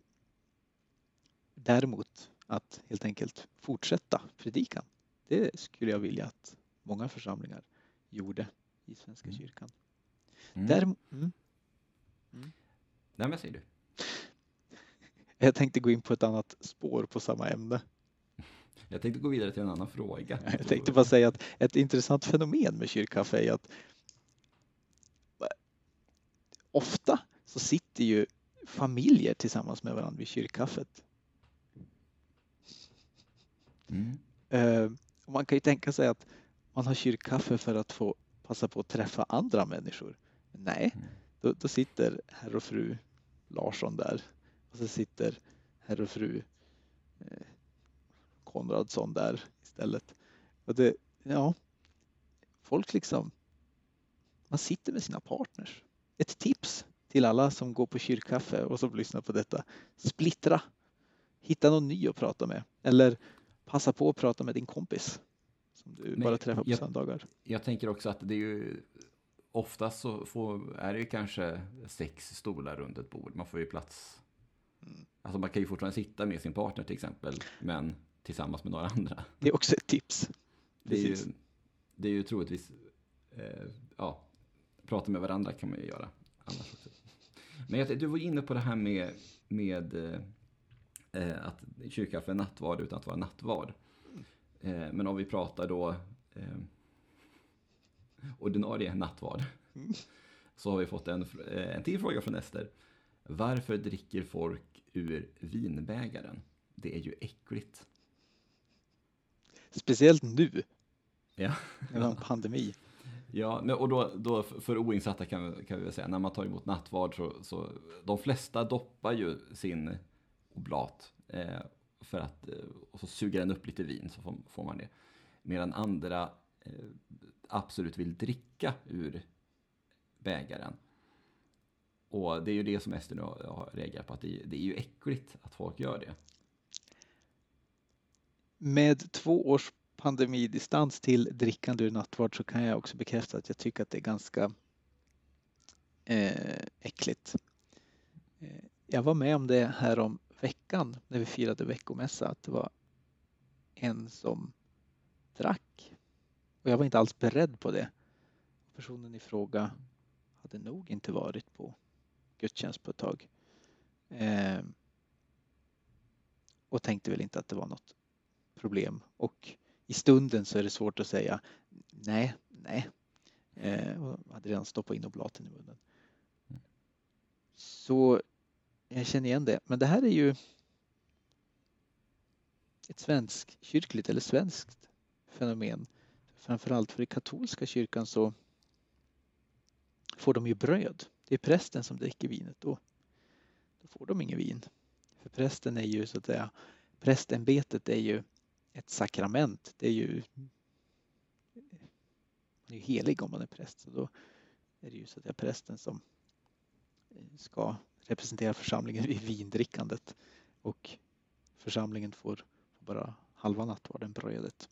däremot att helt enkelt fortsätta predikan. Det skulle jag vilja att många församlingar gjorde i Svenska mm. kyrkan. Mm. Där, mm. Mm. Nej, vad säger du? Jag tänkte gå in på ett annat spår på samma ämne. Jag tänkte gå vidare till en annan fråga. Jag tänkte bara säga att ett intressant fenomen med kyrkkaffe är att ofta så sitter ju familjer tillsammans med varandra vid kyrkkaffet. Mm. Uh, man kan ju tänka sig att man har kyrkkaffe för att få passa på att träffa andra människor. Nej, mm. då, då sitter herr och fru Larsson där och så sitter herr och fru eh, Konradsson där istället. Och det, ja, folk liksom, man sitter med sina partners. Ett tips till alla som går på kyrkkaffe och som lyssnar på detta. Splittra. Hitta någon ny att prata med. Eller passa på att prata med din kompis som du Men bara träffar på jag, söndagar. Jag tänker också att det är ju oftast så får, är det ju kanske sex stolar runt ett bord. Man får ju plats. Mm. Alltså man kan ju fortfarande sitta med sin partner till exempel, men tillsammans med några andra. Det är också ett tips. Det är, ju, det är ju troligtvis eh, ja, prata med varandra kan man ju göra. Annars också. Men jag, du var inne på det här med, med eh, att kyrkan för nattvard utan att vara nattvard. Eh, men om vi pratar då eh, ordinarie nattvard. Mm. Så har vi fått en, eh, en till fråga från Ester. Varför dricker folk ur vinbägaren? Det är ju äckligt. Speciellt nu. Ja. När en pandemi. Ja, och då, då för oinsatta kan, kan vi väl säga, när man tar emot nattvard så, så de flesta doppar ju sin oblat eh, för att, eh, och så suger den upp lite vin så får, får man det. Medan andra eh, absolut vill dricka ur bägaren. Och det är ju det som Ester nu har reagerat på, att det, det är ju äckligt att folk gör det. Med två års pandemidistans till drickande ur nattvard så kan jag också bekräfta att jag tycker att det är ganska eh, äckligt. Eh, jag var med om det här om veckan när vi firade veckomässa att det var en som drack. Och jag var inte alls beredd på det. Personen i fråga hade nog inte varit på gudstjänst på ett tag. Eh, och tänkte väl inte att det var något problem. Och i stunden så är det svårt att säga nej, nej. Eh, och hade redan stoppat in oblaten i munnen. Så jag känner igen det. Men det här är ju ett svenskkyrkligt eller svenskt fenomen. Framförallt för i katolska kyrkan så får de ju bröd. Det är prästen som dricker vinet då. Då får de inget vin. För prästen är ju så att säga, prästämbetet är ju ett sakrament. Det är ju man är helig om man är präst. Så då är det ju så att det är prästen som eh, ska representera församlingen vid vindrickandet och församlingen får bara halva nattvarden brödet.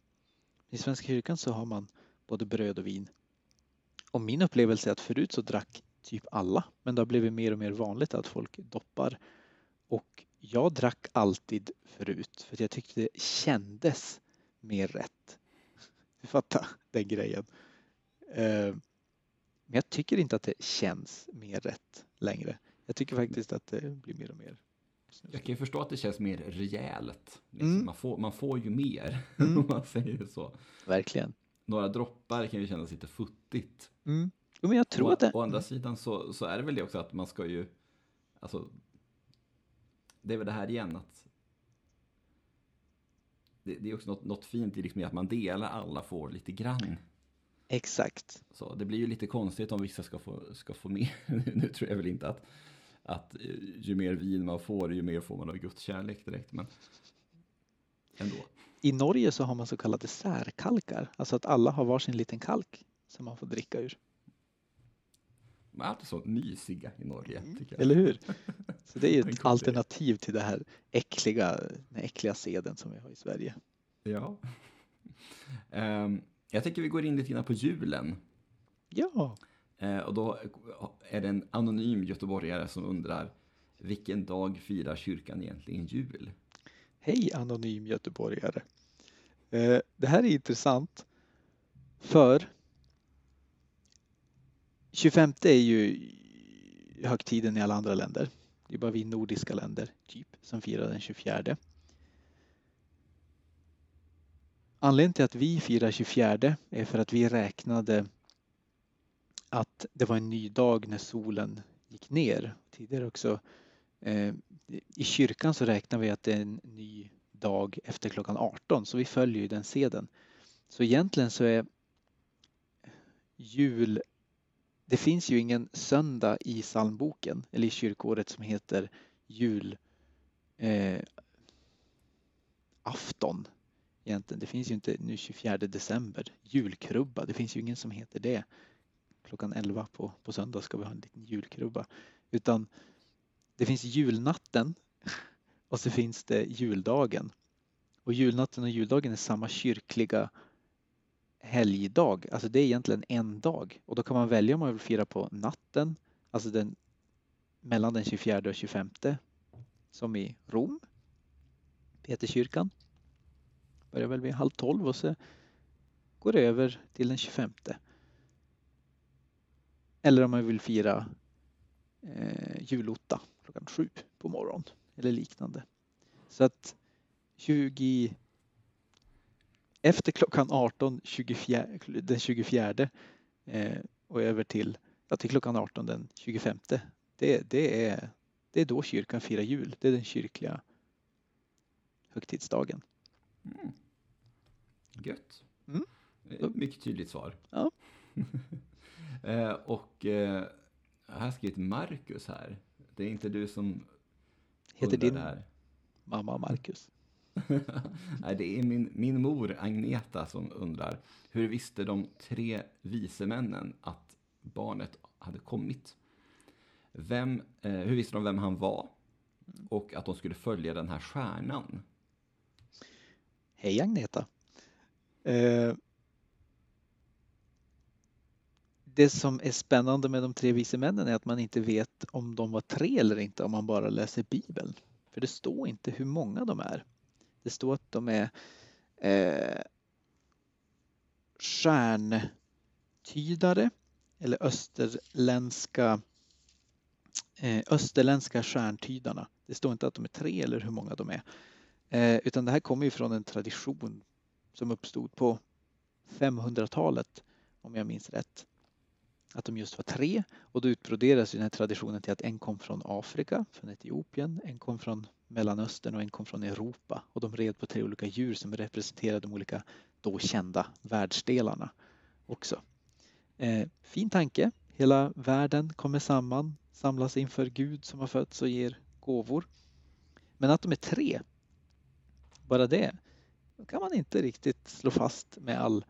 I Svenska kyrkan så har man både bröd och vin. Och min upplevelse är att förut så drack typ alla, men det har blivit mer och mer vanligt att folk doppar. Och jag drack alltid förut för jag tyckte det kändes mer rätt. Du fattar den grejen. Eh, men jag tycker inte att det känns mer rätt längre. Jag tycker faktiskt att det blir mer och mer. Jag kan ju förstå att det känns mer rejält. Liksom. Mm. Man, får, man får ju mer, mm. om man säger så. Verkligen. Några droppar kan ju kännas lite futtigt. Mm. Men jag tror å, att det... Å andra sidan så, så är det väl det också att man ska ju... Alltså, det är väl det här igen att... Det, det är också något, något fint i liksom att man delar, alla får lite grann. Exakt. Så det blir ju lite konstigt om vissa ska få, ska få mer. nu tror jag väl inte att, att eh, ju mer vin man får, ju mer får man av Guds kärlek direkt. Men ändå. I Norge så har man så kallade särkalkar, alltså att alla har varsin liten kalk som man får dricka ur. De är alltid så mysiga i Norge. Mm. Tycker jag. Eller hur? Så det är ju ett alternativ till det här äckliga, den äckliga seden som vi har i Sverige. Ja. Um, jag tänker vi går in lite grann på julen. Ja. Uh, och då är det en anonym göteborgare som undrar vilken dag firar kyrkan egentligen jul? Hej anonym göteborgare. Uh, det här är intressant för 25 är ju högtiden i alla andra länder. Det är bara vi nordiska länder, typ, som firar den 24. Anledningen till att vi firar 24 är för att vi räknade att det var en ny dag när solen gick ner. Tidigare också eh, i kyrkan så räknar vi att det är en ny dag efter klockan 18 så vi följer ju den seden. Så egentligen så är jul det finns ju ingen söndag i psalmboken eller i kyrkåret som heter julafton. eh, afton. Egentligen. Det finns ju inte nu 24 december, julkrubba. Det finns ju ingen som heter det. Klockan 11 på, på söndag ska vi ha en liten julkrubba. Utan det finns julnatten och så finns det juldagen. Och julnatten och juldagen är samma kyrkliga helgdag. Alltså det är egentligen en dag och då kan man välja om man vill fira på natten, alltså den mellan den 24 och 25 som i Rom, Peterskyrkan. Börjar väl vid halv tolv och så går det över till den 25. Eller om man vill fira eh, julotta klockan sju på morgonen eller liknande. Så att 20 efter klockan 18 24, den 24 eh, och över till, ja, till klockan 18 den 25. Det, det, är, det är då kyrkan firar jul. Det är den kyrkliga högtidsdagen. Mm. Gött. Mm. Eh, Mycket tydligt svar. Ja. eh, och eh, jag har skrivit Marcus här. Det är inte du som Heter din mamma Marcus? Nej, det är min, min mor Agneta som undrar. Hur visste de tre vise männen att barnet hade kommit? Vem, eh, hur visste de vem han var? Och att de skulle följa den här stjärnan? Hej Agneta! Eh, det som är spännande med de tre vise männen är att man inte vet om de var tre eller inte om man bara läser Bibeln. För det står inte hur många de är. Det står att de är eh, stjärntydare eller österländska eh, österländska stjärntydarna. Det står inte att de är tre eller hur många de är. Eh, utan det här kommer ju från en tradition som uppstod på 500-talet om jag minns rätt. Att de just var tre och då utbroderas den här traditionen till att en kom från Afrika, från Etiopien, en kom från Mellanöstern och en kom från Europa och de red på tre olika djur som representerar de olika då kända världsdelarna också. Eh, fin tanke, hela världen kommer samman, samlas inför Gud som har fötts och ger gåvor. Men att de är tre, bara det, kan man inte riktigt slå fast med all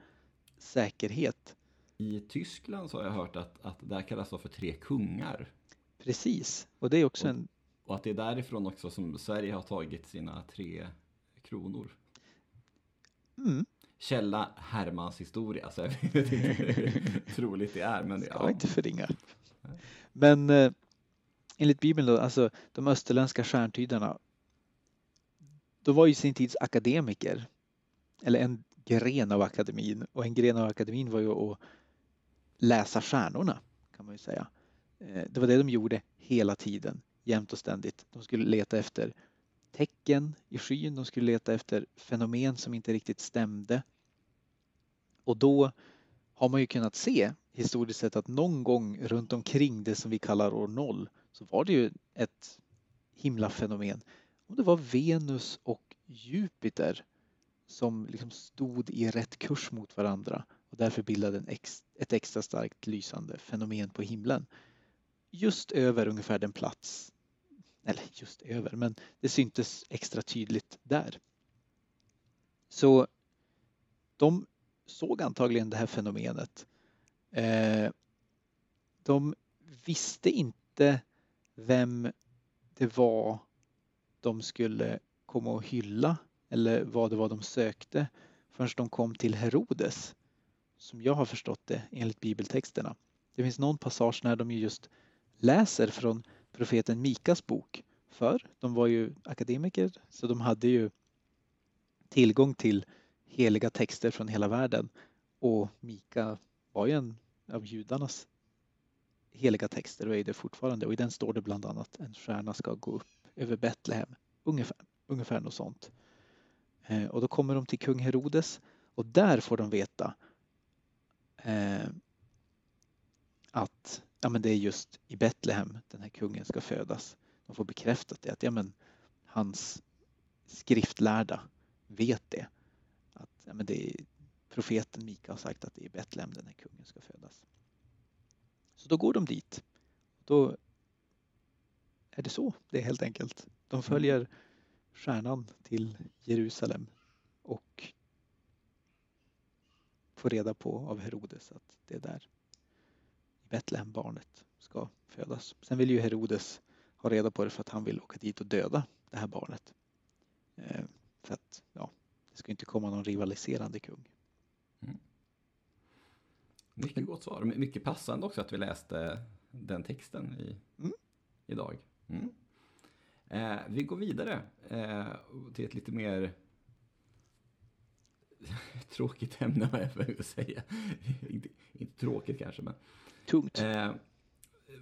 säkerhet. I Tyskland så har jag hört att, att det här kallas för tre kungar. Precis, och det är också en Och att det är därifrån också som Sverige har tagit sina tre kronor. mm, Källa Hermans historia, så jag vet inte hur troligt det är. Men ska ja. inte förringa. Men eh, enligt Bibeln då, alltså de österländska stjärntydarna, då var ju sin tids akademiker, eller en gren av akademin, och en gren av akademin var ju att läsa stjärnorna, kan man ju säga. Eh, Det var det de gjorde hela tiden, jämt och ständigt. De skulle leta efter tecken i skyn, de skulle leta efter fenomen som inte riktigt stämde. Och då har man ju kunnat se historiskt sett att någon gång runt omkring det som vi kallar år noll så var det ju ett himlafenomen. Och det var Venus och Jupiter som liksom stod i rätt kurs mot varandra och därför bildade en ex, ett extra starkt lysande fenomen på himlen. Just över ungefär den plats, eller just över, men det syntes extra tydligt där. Så de såg antagligen det här fenomenet. Eh, de visste inte vem det var de skulle komma och hylla eller vad det var de sökte förrän de kom till Herodes. Som jag har förstått det enligt bibeltexterna. Det finns någon passage när de just läser från profeten Mikas bok. För de var ju akademiker så de hade ju tillgång till heliga texter från hela världen. Och Mika var ju en av judarnas heliga texter och är det fortfarande. Och i den står det bland annat en stjärna ska gå upp över Betlehem. Ungefär, ungefär något sånt. Eh, och då kommer de till kung Herodes och där får de veta eh, att ja, men det är just i Betlehem den här kungen ska födas. De får bekräftat det att ja, men hans skriftlärda vet det. Att ja, men det är, profeten Mika har sagt att det är i Betlehem den här kungen ska födas. Så då går de dit. Då är det så det är helt enkelt. De följer stjärnan till Jerusalem och får reda på av Herodes att det är där i Betlehem barnet ska födas. Sen vill ju Herodes ha reda på det för att han vill åka dit och döda det här barnet. Eh, för att ja, det ska inte komma någon rivaliserande kung. Mycket gott svar. My- Mycket passande också att vi läste den texten i, Mm. idag. Mm. Eh, vi går vidare eh, till ett lite mer tråkigt ämne vad jag får säga. inte, inte tråkigt kanske, men. Tungt. Eh,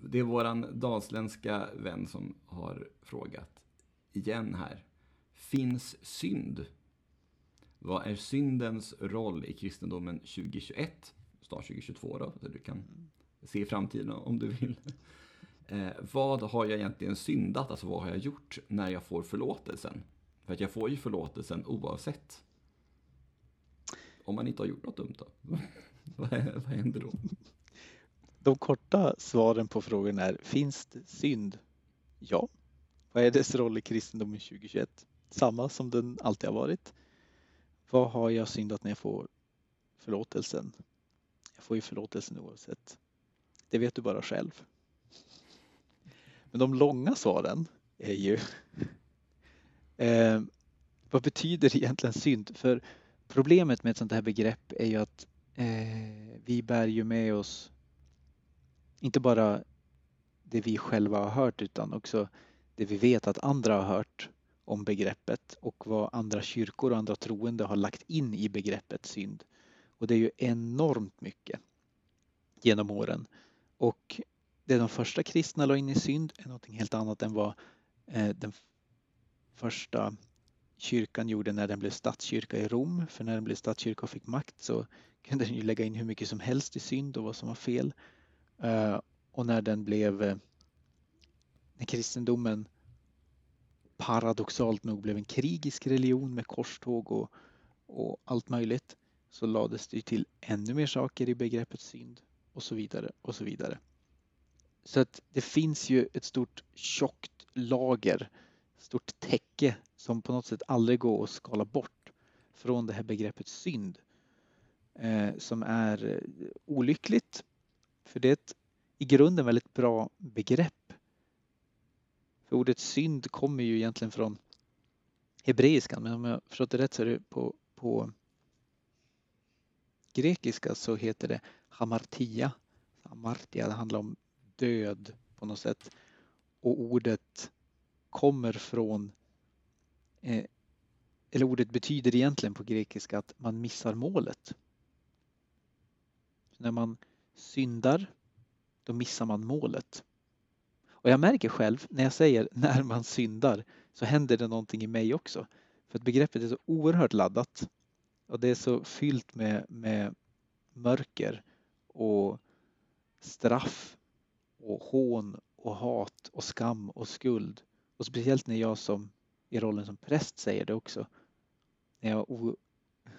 det är våran dalsländska vän som har frågat igen här. Finns synd? Vad är syndens roll i kristendomen 2021? Snart 2022 då, så du kan se i framtiden om du vill. Eh, vad har jag egentligen syndat? Alltså vad har jag gjort när jag får förlåtelsen? För att jag får ju förlåtelsen oavsett. Om man inte har gjort något dumt då? vad, vad händer då? De korta svaren på frågan är, finns det synd? Ja. Vad är dess roll i kristendomen 2021? Samma som den alltid har varit. Vad har jag syndat när jag får förlåtelsen? Jag får ju förlåtelsen oavsett. Det vet du bara själv. Men de långa svaren är ju eh, vad betyder egentligen synd? För problemet med ett sånt här begrepp är ju att eh, vi bär ju med oss inte bara det vi själva har hört utan också det vi vet att andra har hört om begreppet och vad andra kyrkor och andra troende har lagt in i begreppet synd. Och det är ju enormt mycket genom åren. Och det de första kristna la in i synd är någonting helt annat än vad eh, den första kyrkan gjorde när den blev statskyrka i Rom. För när den blev statskyrka och fick makt så kunde den ju lägga in hur mycket som helst i synd och vad som var fel. Eh, och när den blev eh, när kristendomen paradoxalt nog blev en krigisk religion med korståg och, och allt möjligt så lades det till ännu mer saker i begreppet synd och så vidare och så vidare. Så att det finns ju ett stort tjockt lager, stort täcke som på något sätt aldrig går att skala bort från det här begreppet synd. Eh, som är eh, olyckligt. För det är ett i grunden väldigt bra begrepp. För ordet synd kommer ju egentligen från hebreiskan men om jag förstått det rätt så är det på, på grekiska så heter det hamartia. Hamartia, det handlar om död på något sätt. Och ordet kommer från eh, eller ordet betyder egentligen på grekiska att man missar målet. Så när man syndar, då missar man målet. Och jag märker själv när jag säger när man syndar så händer det någonting i mig också. För att begreppet är så oerhört laddat och det är så fyllt med, med mörker och straff och hån och hat och skam och skuld. Och speciellt när jag som i rollen som präst säger det också. När jag, o,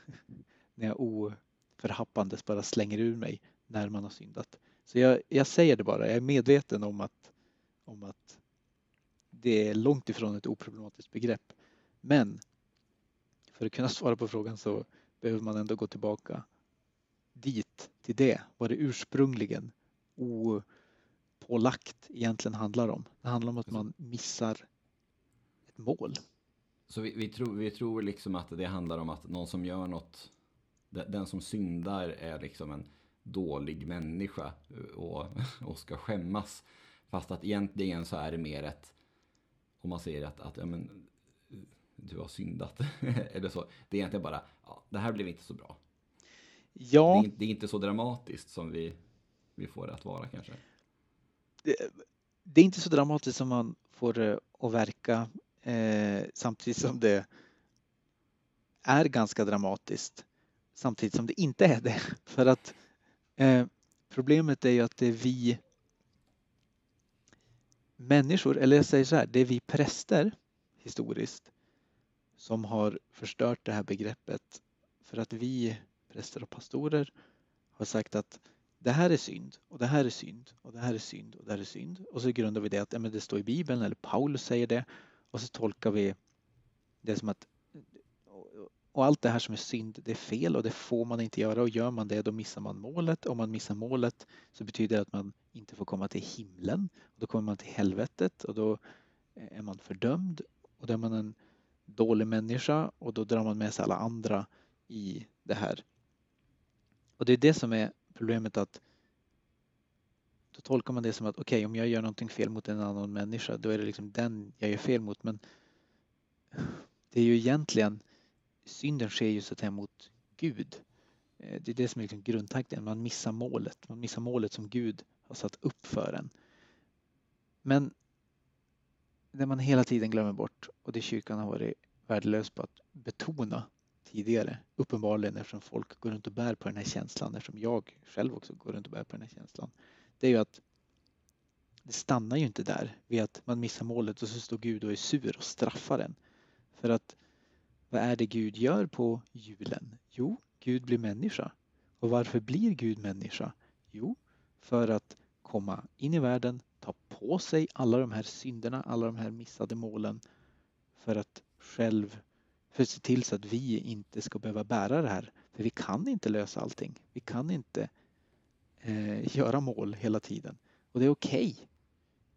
när jag oförhappandes bara slänger ur mig när man har syndat. Så jag, jag säger det bara, jag är medveten om att, om att det är långt ifrån ett oproblematiskt begrepp. Men för att kunna svara på frågan så behöver man ändå gå tillbaka dit, till det, vad det ursprungligen opålagt egentligen handlar om. Det handlar om att man missar mål. Så vi, vi, tror, vi tror liksom att det handlar om att någon som gör något, den som syndar är liksom en dålig människa och, och ska skämmas. Fast att egentligen så är det mer ett, om man säger att, att ja, men, du har syndat. Eller så. Det är egentligen bara, ja, det här blev inte så bra. Ja. Det är, det är inte så dramatiskt som vi, vi får det att vara kanske. Det, det är inte så dramatiskt som man får det att verka eh, samtidigt som det är ganska dramatiskt samtidigt som det inte är det. För att eh, problemet är ju att det är vi människor, eller jag säger så här, det är vi präster historiskt som har förstört det här begreppet för att vi präster och pastorer har sagt att det här är synd och det här är synd och det här är synd och det här är synd. Och så grundar vi det att ja, men det står i Bibeln eller Paulus säger det och så tolkar vi det som att och allt det här som är synd, det är fel och det får man inte göra och gör man det då missar man målet. Om man missar målet så betyder det att man inte får komma till himlen. Då kommer man till helvetet och då är man fördömd och då är man en dålig människa och då drar man med sig alla andra i det här. Och det är det som är problemet att tolkar man det som att okej, okay, om jag gör någonting fel mot en annan människa, då är det liksom den jag gör fel mot. Men det är ju egentligen synden sker ju så att säga mot Gud. Eh, det är det som är liksom grundtanken, man missar målet. Man missar målet som Gud har satt upp för en. Men det man hela tiden glömmer bort och det kyrkan har varit värdelös på att betona tidigare, uppenbarligen eftersom folk går runt och bär på den här känslan, eftersom jag själv också går runt och bär på den här känslan. Det är ju att det stannar ju inte där vid att man missar målet och så står Gud och är sur och straffar en. För att vad är det Gud gör på julen? Jo, Gud blir människa. Och varför blir Gud människa? Jo, för att komma in i världen, ta på sig alla de här synderna, alla de här missade målen för att själv för att se till så att vi inte ska behöva bära det här. För vi kan inte lösa allting. Vi kan inte eh, göra mål hela tiden. Och det är okej.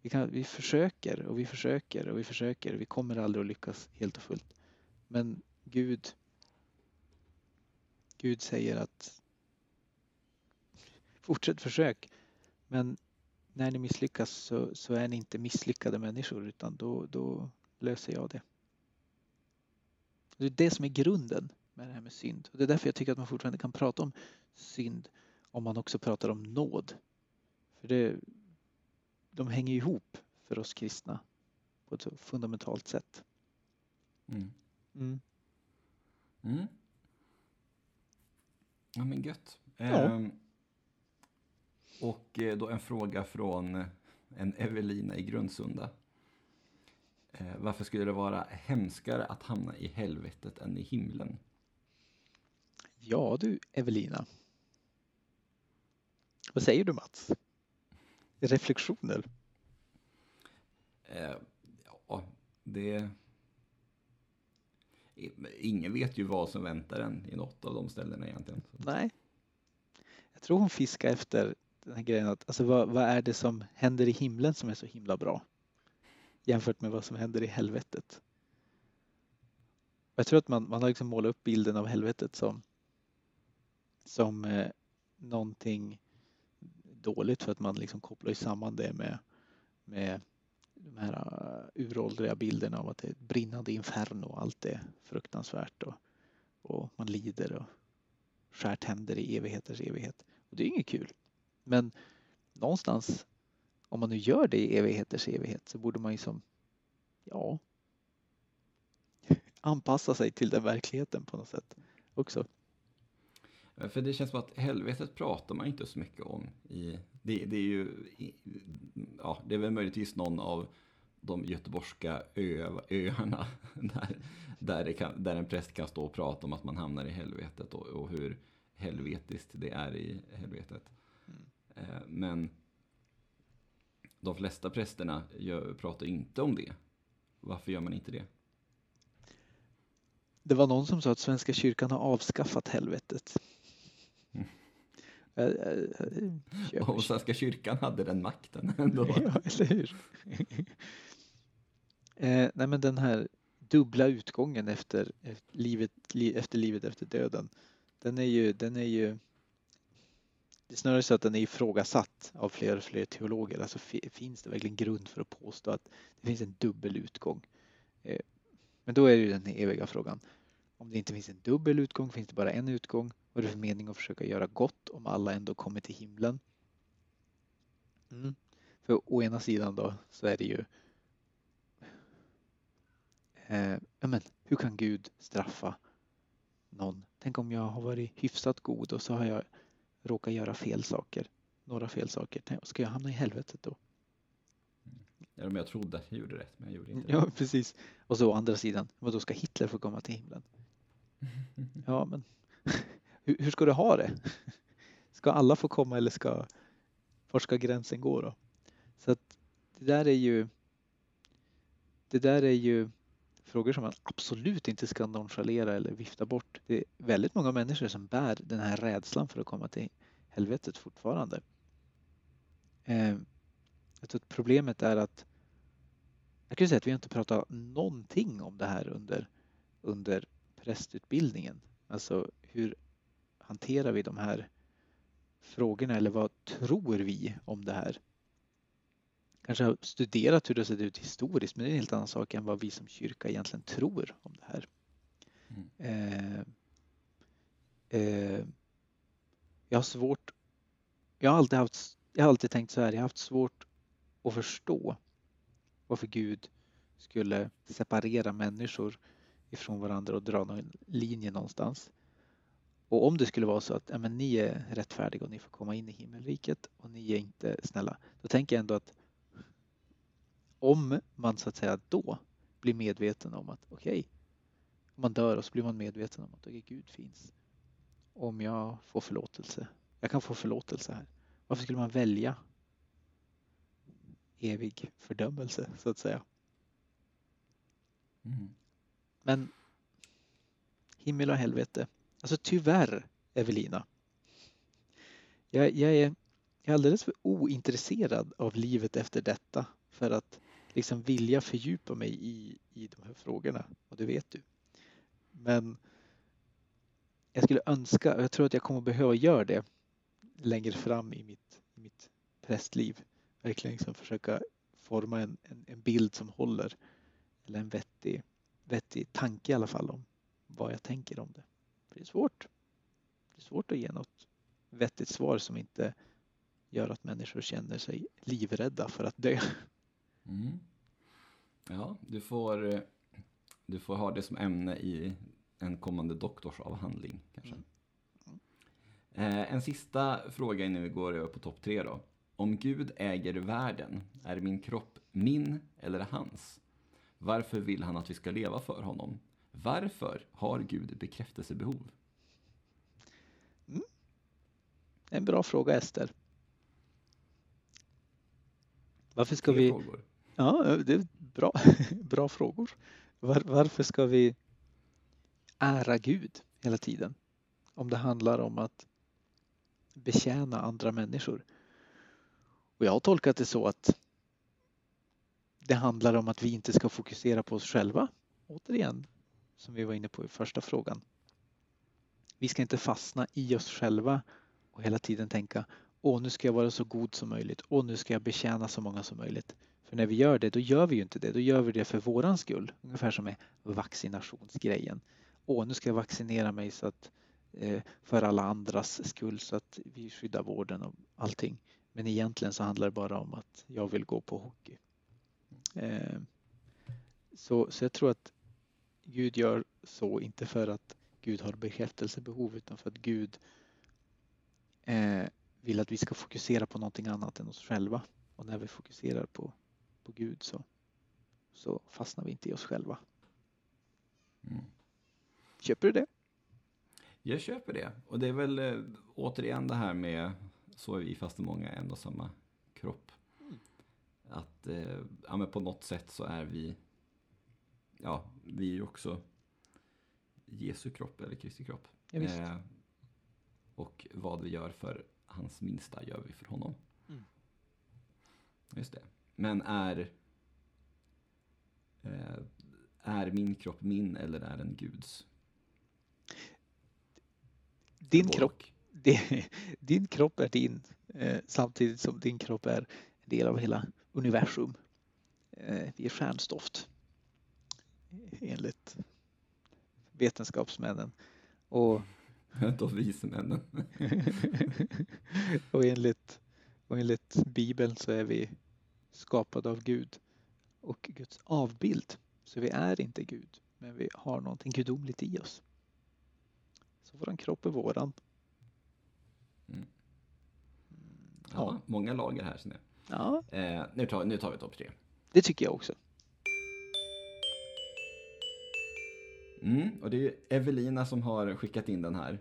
Okay. Vi, vi försöker och vi försöker och vi försöker. Vi kommer aldrig att lyckas helt och fullt. Men Gud Gud säger att fortsätt försök. Men när ni misslyckas så, så är ni inte misslyckade människor utan då, då löser jag det. Det är det som är grunden med det här med synd. Och det är därför jag tycker att man fortfarande kan prata om synd om man också pratar om nåd. För det, de hänger ihop för oss kristna på ett så fundamentalt sätt. Mm. Mm. Mm. Ja men gött. Ja. Ehm, och eh, då en fråga från en Evelina i Grundsunda. Eh, varför skulle det vara hemskare att hamna i helvetet än i himlen? Ja du Evelina. Vad säger du Mats? Reflektioner? Eh, ja, det... Ingen vet ju vad som väntar en i något av de ställena egentligen. Nej. Jag tror hon fiskar efter den här grejen att alltså vad, vad är det som händer i himlen som är så himla bra? jämfört med vad som händer i helvetet. Jag tror att man, man har liksom målat upp bilden av helvetet som, som eh, någonting dåligt för att man liksom kopplar samman det med, med de här äh, uråldriga bilderna av att det är ett brinnande inferno och allt är fruktansvärt och, och man lider och skär tänder i evigheters evighet. Och det är inget kul. Men någonstans om man nu gör det i evigheters evighet så borde man ju som, ja, anpassa sig till den verkligheten på något sätt också. För det känns som att helvetet pratar man inte så mycket om. I, det, det är ju, ja, det är väl möjligtvis någon av de göteborgska ö, öarna där, där, kan, där, en präst kan stå och prata om att man hamnar i helvetet och, och hur helvetiskt det är i helvetet. Mm. Eh, men de flesta prästerna gör, pratar inte om det. Varför gör man inte det? Det var någon som sa att Svenska kyrkan har avskaffat helvetet. Mm. Och Svenska kyrkan hade den makten ändå. ja, eller hur? eh, nej, men den här dubbla utgången efter, efter, livet, efter livet efter döden. Den är ju, den är ju det är snarare så att den är ifrågasatt av fler och fler teologer. Alltså finns det verkligen grund för att påstå att det finns en dubbel utgång? Eh, men då är det ju den eviga frågan. Om det inte finns en dubbel utgång, finns det bara en utgång? Vad är det för mening att försöka göra gott om alla ändå kommer till himlen? Mm. För å ena sidan då så är det ju eh, men, hur kan Gud straffa någon? Tänk om jag har varit hyfsat god och så har jag råkar göra fel saker, några fel saker. Ska jag hamna i helvetet då? Ja, men jag trodde att jag gjorde rätt, men jag gjorde inte Ja, det. precis. Och så å andra sidan, vad då ska Hitler få komma till himlen? Ja, men hur, hur ska du ha det? Ska alla få komma eller ska, var ska gränsen gå då? Så att det där är ju det där är ju frågor som man absolut inte ska nonchalera eller vifta bort. Det är väldigt många människor som bär den här rädslan för att komma till helvetet fortfarande. Eh, jag tror att problemet är att jag kan säga att vi inte pratat någonting om det här under, under prästutbildningen. Alltså hur hanterar vi de här frågorna eller vad tror vi om det här? kanske har studerat hur det sett ut historiskt men det är en helt annan sak än vad vi som kyrka egentligen tror om det här. Mm. Eh, eh, jag har svårt, jag har alltid haft, jag har alltid tänkt så här, jag har haft svårt att förstå varför Gud skulle separera människor ifrån varandra och dra någon linje någonstans. Och om det skulle vara så att ja, men ni är rättfärdiga och ni får komma in i himmelriket och ni är inte snälla, då tänker jag ändå att om man så att säga då blir medveten om att okej, okay, om man dör och så blir man medveten om att okay, Gud finns. Om jag får förlåtelse, jag kan få förlåtelse här. Varför skulle man välja evig fördömelse så att säga? Mm. Men himmel och helvete. Alltså tyvärr, Evelina. Jag, jag, är, jag är alldeles för ointresserad av livet efter detta för att liksom vilja fördjupa mig i, i de här frågorna. Och det vet du. Men jag skulle önska, och jag tror att jag kommer behöva göra det längre fram i mitt, i mitt prästliv. Verkligen liksom försöka forma en, en, en bild som håller. Eller en vettig vettig tanke i alla fall om vad jag tänker om det. Det är svårt. Det är svårt att ge något vettigt svar som inte gör att människor känner sig livrädda för att dö. Mm. Ja, du får, eh, du får ha det som ämne i en kommande doktorsavhandling kanske. Mm. Mm. Eh, en sista fråga innan vi går över på topp tre då. Om Gud äger världen, är min kropp min eller hans? Varför vill han att vi ska leva för honom? Varför har Gud bekräftelsebehov? Mm. En bra fråga Ester. Varför ska Tre vi... Frågor. Ja, det är bra, bra frågor. Var, varför ska vi ära Gud hela tiden? Om det handlar om att betjäna andra människor. Och jag har tolkat det så att det handlar om att vi inte ska fokusera på oss själva. Återigen, som vi var inne på i första frågan. Vi ska inte fastna i oss själva och hela tiden tänka Åh, nu ska jag vara så god som möjligt. Åh, nu ska jag betjäna så många som möjligt. För när vi gör det, då gör vi ju inte det. Då gör vi det för våran skull. Ungefär som med vaccinationsgrejen. Åh, nu ska jag vaccinera mig så att, eh, för alla andras skull så att vi skyddar vården och allting. Men egentligen så handlar det bara om att jag vill gå på hockey. Eh, så, så jag tror att Gud gör så, inte för att Gud har bekräftelsebehov utan för att Gud eh, vill att vi ska fokusera på någonting annat än oss själva. Och när vi fokuserar på, på Gud så, så fastnar vi inte i oss själva. Mm. Köper du det? Jag köper det. Och det är väl eh, återigen det här med så är vi fast många en och samma kropp att eh, ja, på något sätt så är vi, ja, vi är ju också Jesu kropp eller Kristi kropp. Ja, eh, och vad vi gör för hans minsta gör vi för honom. Mm. Just det. Men är, eh, är min kropp min eller är den Guds? Din kropp, din kropp är din eh, samtidigt som din kropp är en del av hela universum. Eh, vi är stjärnstoft enligt vetenskapsmännen. Och, Då vismännen. och, enligt, och enligt Bibeln så är vi skapade av Gud och Guds avbild. Så vi är inte Gud, men vi har någonting gudomligt i oss. Så våran kropp är våran. Mm. Ja, ja, många lager här. Ja. Eh, nu, tar, nu tar vi topp tre. Det tycker jag också. Mm, och det är Evelina som har skickat in den här.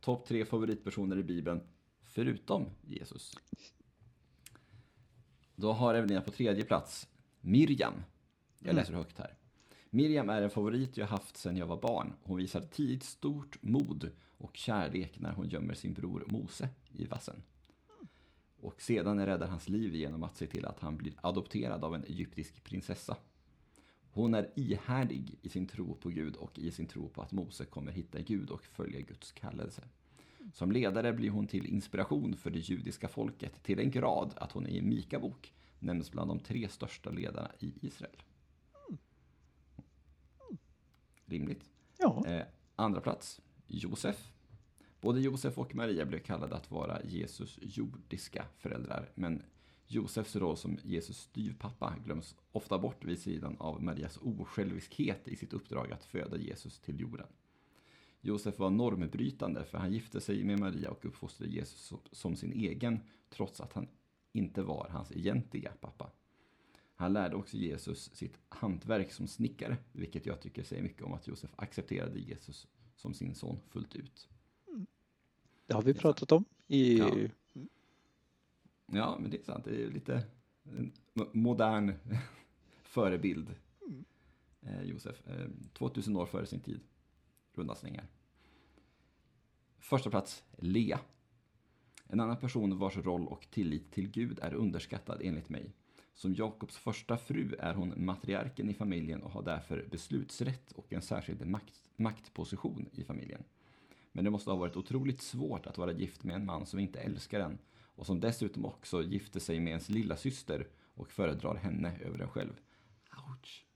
Topp tre favoritpersoner i Bibeln, förutom Jesus. Då har Evelina på tredje plats Miriam. Jag läser högt här. Miriam är en favorit jag haft sedan jag var barn. Hon visar tidigt stort mod och kärlek när hon gömmer sin bror Mose i vassen och sedan räddar hans liv genom att se till att han blir adopterad av en egyptisk prinsessa. Hon är ihärdig i sin tro på Gud och i sin tro på att Mose kommer hitta Gud och följa Guds kallelse. Som ledare blir hon till inspiration för det judiska folket till en grad att hon i Mika bok nämns bland de tre största ledarna i Israel. Rimligt. Ja. Eh, andra plats, Josef. Både Josef och Maria blev kallade att vara Jesus jordiska föräldrar, men Josefs roll som Jesus styvpappa glöms ofta bort vid sidan av Marias osjälviskhet i sitt uppdrag att föda Jesus till jorden. Josef var normbrytande för han gifte sig med Maria och uppfostrade Jesus som sin egen trots att han inte var hans egentliga pappa. Han lärde också Jesus sitt hantverk som snickare, vilket jag tycker säger mycket om att Josef accepterade Jesus som sin son fullt ut. Det har vi pratat om i... Ja. Ja, men det är sant. Det är lite en modern förebild. Mm. Eh, Josef, eh, 2000 år före sin tid. Runda slängar. Första plats, Lea. En annan person vars roll och tillit till Gud är underskattad enligt mig. Som Jakobs första fru är hon matriarken i familjen och har därför beslutsrätt och en särskild makt, maktposition i familjen. Men det måste ha varit otroligt svårt att vara gift med en man som inte älskar en och som dessutom också gifte sig med ens lilla syster och föredrar henne över en själv. Ouch.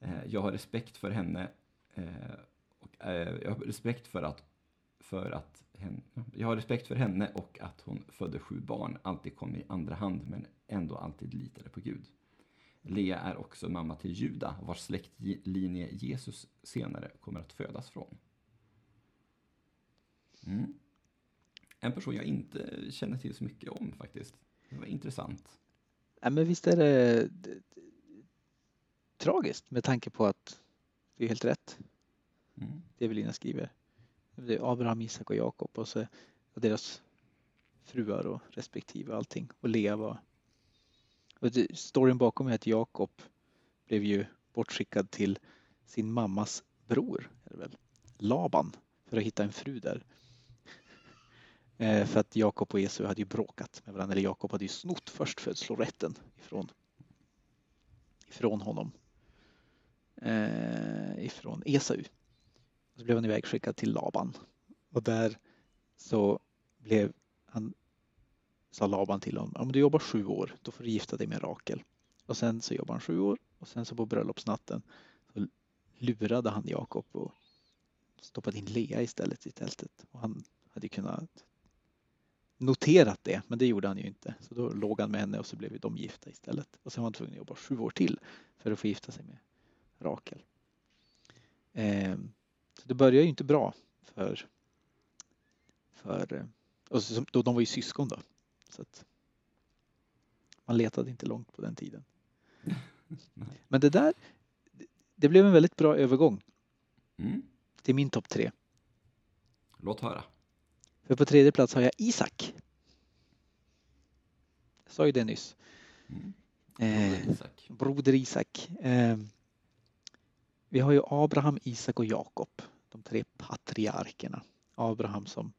Eh, Jag har respekt för henne eh, och eh, jag har respekt för att, för att henne, jag har respekt för henne och att hon födde sju barn, alltid kom i andra hand men ändå alltid litade på Gud. Lea är också mamma till Juda, vars släktlinje Jesus senare kommer att födas från. Mm. En person jag inte känner till så mycket om faktiskt. Det var intressant. Ja, men visst är det, tragiskt med tanke på att det är helt rätt. Mm. Det Evelina skriver. Det är Abraham, Isak och Jakob och så och deras fruar och respektive allting. Och Lea var... Och det, storyn bakom är att Jakob blev ju bortskickad till sin mammas bror, är det väl, Laban, för att hitta en fru där. Eh, för att Jakob och Esau hade ju bråkat med varandra, eller Jakob hade ju snott förstfödslorätten ifrån, ifrån honom. Eh, ifrån Esau. Och så blev han ivägskickad till Laban. Och där så blev han, sa Laban till honom, om du jobbar sju år, då får du gifta dig med Rakel. Och sen så jobbar han sju år och sen så på bröllopsnatten så lurade han Jakob och stoppade in Lea istället i tältet. Och han hade kunnat noterat det, men det gjorde han ju inte. Så då låg han med henne och så blev de gifta istället. Och sen var han tvungen att jobba sju år till för att få gifta sig med Rakel. Eh, så det börjar ju inte bra för, för och så, då, de var ju syskon då. Så att man letade inte långt på den tiden. Men det där, det blev en väldigt bra övergång Mm. till min topp tre. Låt höra. För på tredje plats har jag Isak. Jag sa ju det nyss. Mm. Eh, Isak. broder Isak. Eh, vi har ju Abraham, Isak och Jakob. De tre patriarkerna. Abraham som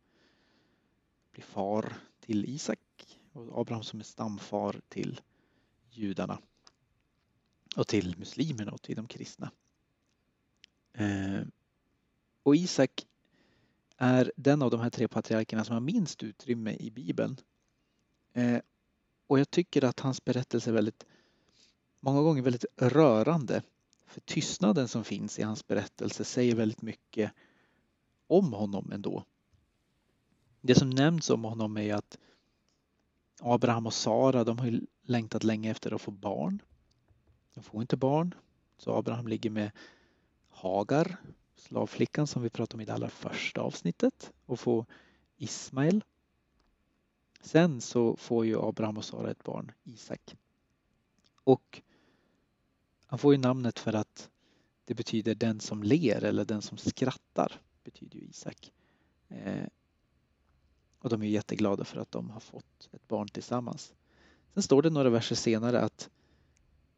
blir far till Isak och Abraham som är stamfar till judarna. Och till muslimerna och till de kristna. Eh, och Isak är den av de här tre patriarkerna som har minst utrymme i Bibeln. Eh, och jag tycker att hans berättelse är väldigt, många gånger väldigt rörande. För tystnaden som finns i hans berättelse säger väldigt mycket om honom ändå. Det som nämns om honom är att Abraham och Sara, de har ju längtat länge efter att få barn. De får inte barn, så Abraham ligger med Hagar, slavflickan som vi pratade om i det allra första avsnittet och få Ismael. Sen så får ju Abraham och Sara ett barn, Isak. Och han får ju namnet för att det betyder den som ler eller den som skrattar, betyder ju Isak. Eh, och de är jätteglada för att de har fått ett barn tillsammans. Sen står det några verser senare att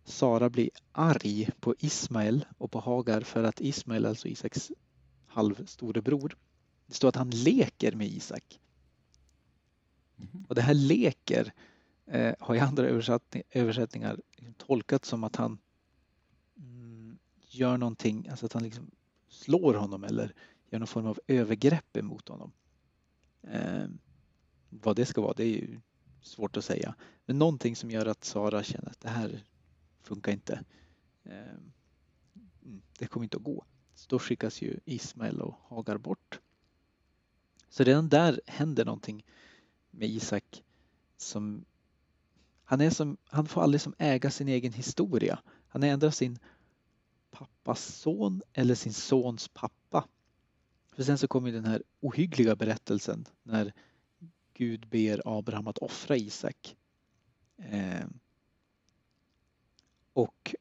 Sara blir arg på Ismael och på Hagar för att Ismael, alltså Isaks halvstorebror, det står att han leker med Isak. Mhm. Och det här leker eh, har i andra översättning, översättningar liksom tolkat som att han mm, gör någonting, alltså att han liksom slår honom eller gör någon form av övergrepp emot honom. Eh, vad det ska vara, det är ju svårt att säga. Men någonting som gör att Sara känner att det här funkar inte. Ehm, mm, det kommer inte att gå. Så då skickas ju Ismael och Hagar bort Så redan där händer någonting med Isak som han, är som, han får aldrig som äga sin egen historia. Han är ändå sin pappas son eller sin sons pappa. För sen så kommer den här ohyggliga berättelsen när Gud ber Abraham att offra Isak. Ehm, och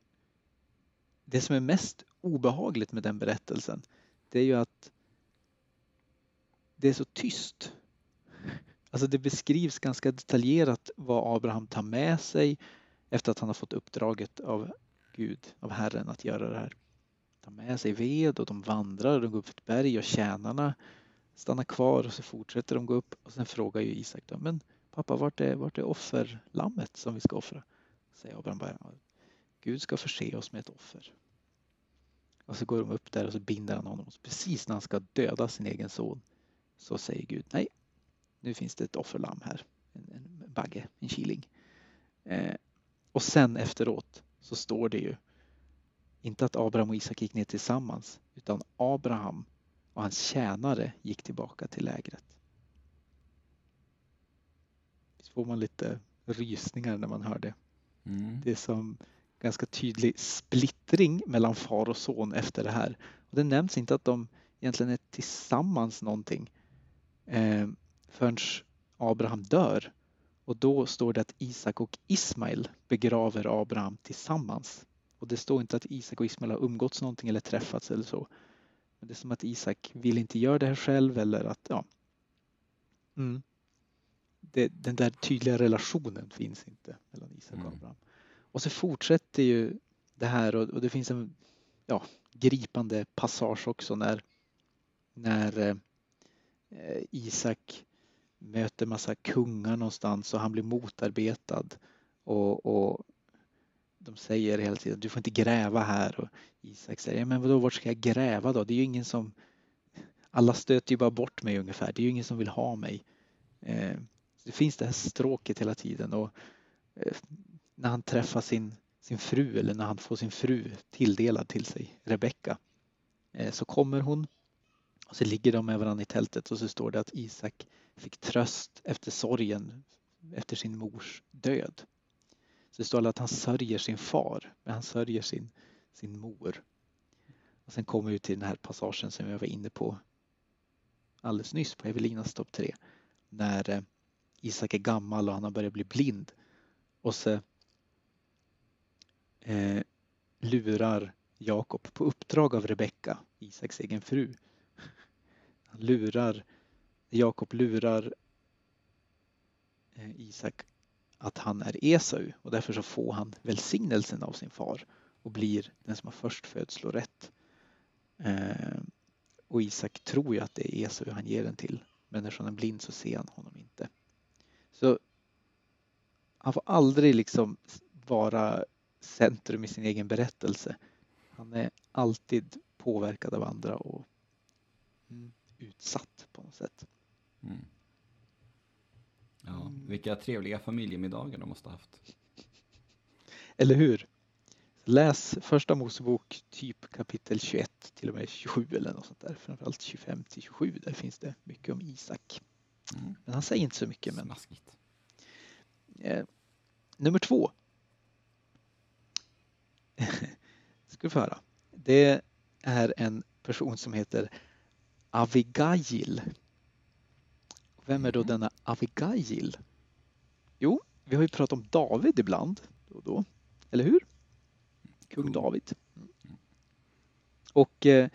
det som är mest obehagligt med den berättelsen det är ju att det är så tyst. Alltså det beskrivs ganska detaljerat vad Abraham tar med sig efter att han har fått uppdraget av Gud, av Herren att göra det här. Tar med sig ved och de vandrar och de går upp för ett berg och tjänarna stannar kvar och så fortsätter de gå upp och sen frågar ju Isak då, men pappa vart är, vart är offerlammet som vi ska offra? Säger Abraham bara, Gud ska förse oss med ett offer. Och så går de upp där och så binder han honom. Precis när han ska döda sin egen son så säger Gud nej, nu finns det ett offerlamm här. En, en bagge, en kiling. Eh, och sen efteråt så står det ju inte att Abraham och Isak gick ner tillsammans utan Abraham och hans tjänare gick tillbaka till lägret. Visst får man lite rysningar när man hör det. Mm. Det är som ganska tydlig splittring mellan far och son efter det här. Och det nämns inte att de egentligen är tillsammans någonting eh, förrän Abraham dör. Och då står det att Isak och Ismail begraver Abraham tillsammans. Och det står inte att Isak och Ismail har umgåtts någonting eller träffats eller så. Men det är som att Isak vill inte göra det här själv eller att ja. Mm. Det, den där tydliga relationen finns inte mellan Isak och mm. Och så fortsätter ju det här och, och det finns en ja, gripande passage också när, när eh, Isak möter massa kungar någonstans och han blir motarbetad och, och de säger hela tiden du får inte gräva här och Isak säger men vadå vart ska jag gräva då? Det är ju ingen som alla stöter ju bara bort mig ungefär. Det är ju ingen som vill ha mig. Eh, det finns det här stråket hela tiden och eh, när han träffar sin, sin fru eller när han får sin fru tilldelad till sig, Rebecka, eh, så kommer hon och så ligger de med varandra i tältet och så står det att Isak fick tröst efter sorgen efter sin mors död. Så det står att han sörjer sin far, men han sörjer sin, sin mor. Och sen kommer vi till den här passagen som jag var inne på alldeles nyss på Evelinas topp tre. När eh, Isak är gammal och han har börjat bli blind. Och så eh, lurar Jakob på uppdrag av Rebecka, Isaks egen fru. Han lurar, Jakob lurar eh, Isak att han är Esau och därför så får han välsignelsen av sin far och blir den som har först födslorätt. Eh, och Isak tror ju att det är Esau han ger den till men eftersom han är blind så ser han honom inte. Så han får aldrig liksom vara centrum i sin egen berättelse. Han är alltid påverkad av andra och mm, utsatt på något sätt. Mm. Ja, mm. vilka trevliga familjemiddagar de måste ha haft. Eller hur? Läs första Mosebok typ kapitel 21 till och med 27 eller något sånt där. Framförallt 25 till 27 där finns det mycket om Isak. Mm. Men han säger inte så mycket. Men... Eh, nummer två ska du få höra. Det är en person som heter Avigail. Vem är då mm. denna Avigail? Jo, vi har ju pratat om David ibland då och då, eller hur? Kung David. Och eh,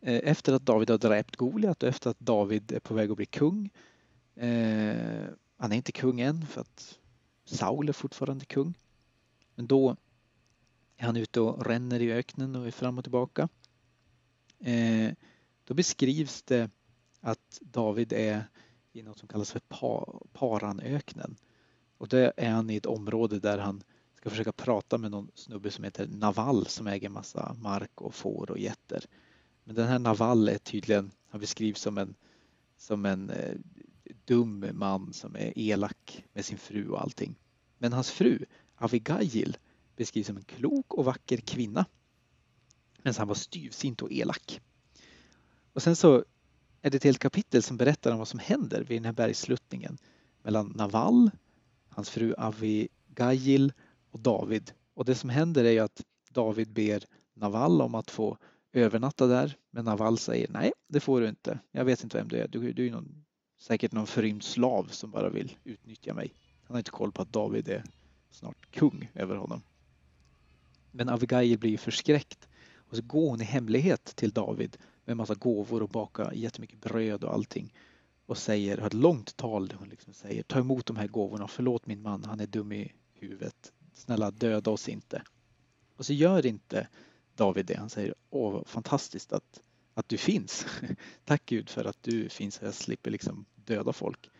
efter att David har dräpt Goliat och efter att David är på väg att bli kung. Eh, han är inte kung än för att Saul är fortfarande kung. Men då är han ute och ränner i öknen och är fram och tillbaka. Eh, då beskrivs det att David är i något som kallas för Paranöknen. Och då är han i ett område där han ska försöka prata med någon snubbe som heter Naval som äger massa mark och får och getter. Men den här Naval är tydligen, han beskrivs som en, som en eh, dum man som är elak med sin fru och allting. Men hans fru, Avigail, beskrivs som en klok och vacker kvinna. Men han var styvsint och elak. Och sen så är det ett helt kapitel som berättar om vad som händer vid den här bergsluttningen mellan Naval, hans fru Avi Gajil och David. Och det som händer är ju att David ber Naval om att få övernatta där. Men Naval säger nej, det får du inte. Jag vet inte vem du är. Du, du är någon, säkert någon förrymd slav som bara vill utnyttja mig. Han har inte koll på att David är snart kung över honom. Men Abigail blir förskräckt och så går hon i hemlighet till David med massa gåvor och bakar jättemycket bröd och allting och säger, har ett långt tal där hon liksom säger ta emot de här gåvorna, förlåt min man, han är dum i huvudet, snälla döda oss inte. Och så gör inte David det, han säger åh vad fantastiskt att, att du finns. Tack Gud för att du finns så jag slipper liksom döda folk.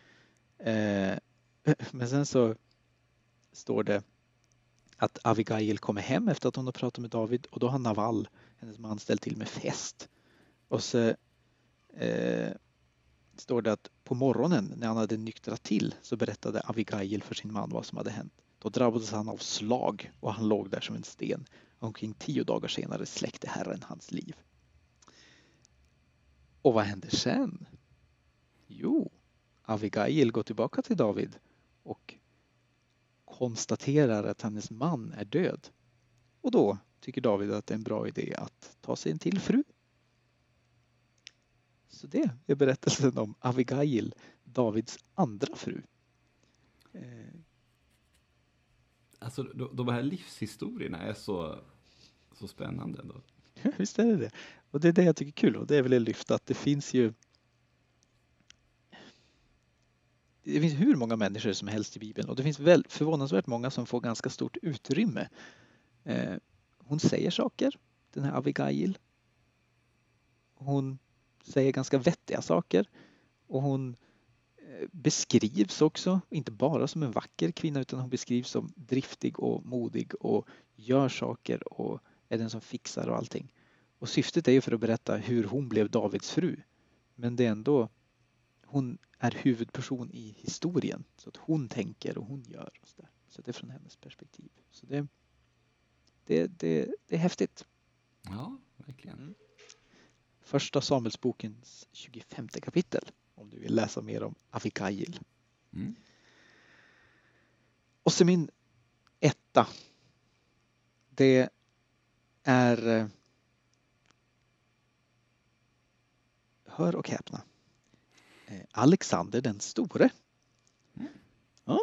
Eh, men sen så står det att Avigail kommer hem efter att hon har pratat med David och då har Naval, hennes man, ställt till med fest. Och så eh, står det att på morgonen när han hade nyktrat till så berättade Avigail för sin man vad som hade hänt. Då drabbades han av slag och han låg där som en sten. Omkring tio dagar senare släckte Herren hans liv. Och vad händer sen? Jo, Avigail går tillbaka till David och konstaterar att hennes man är död. Och då tycker David att det är en bra idé att ta sig en till fru. Så det är berättelsen om Abigail, Davids andra fru. Eh. Alltså de, här livshistorierna är så, så spännande. Ändå. Visst är det det. Och det är det jag tycker är kul och det är väl att lyfta att det finns ju det finns hur många människor som helst i Bibeln och det finns väl förvånansvärt många som får ganska stort utrymme. Eh, hon säger saker, den här Abigail. Hon säger ganska vettiga saker och hon eh, beskrivs också, inte bara som en vacker kvinna utan hon beskrivs som driftig och modig och gör saker och är den som fixar och allting. Och syftet är ju för att berätta hur hon blev Davids fru. Men det är ändå hon är huvudperson i historien. Så att hon tänker och hon gör. Och så, där. så det är från hennes perspektiv. Så det, det, det, det är häftigt. Ja, verkligen. Mm. Första Samuelsbokens 25 kapitel. Om du vill läsa mer om Avikail. Mm. Och så min etta. Det är eh, Hör och häpna. Eh, Alexander den store. Ja.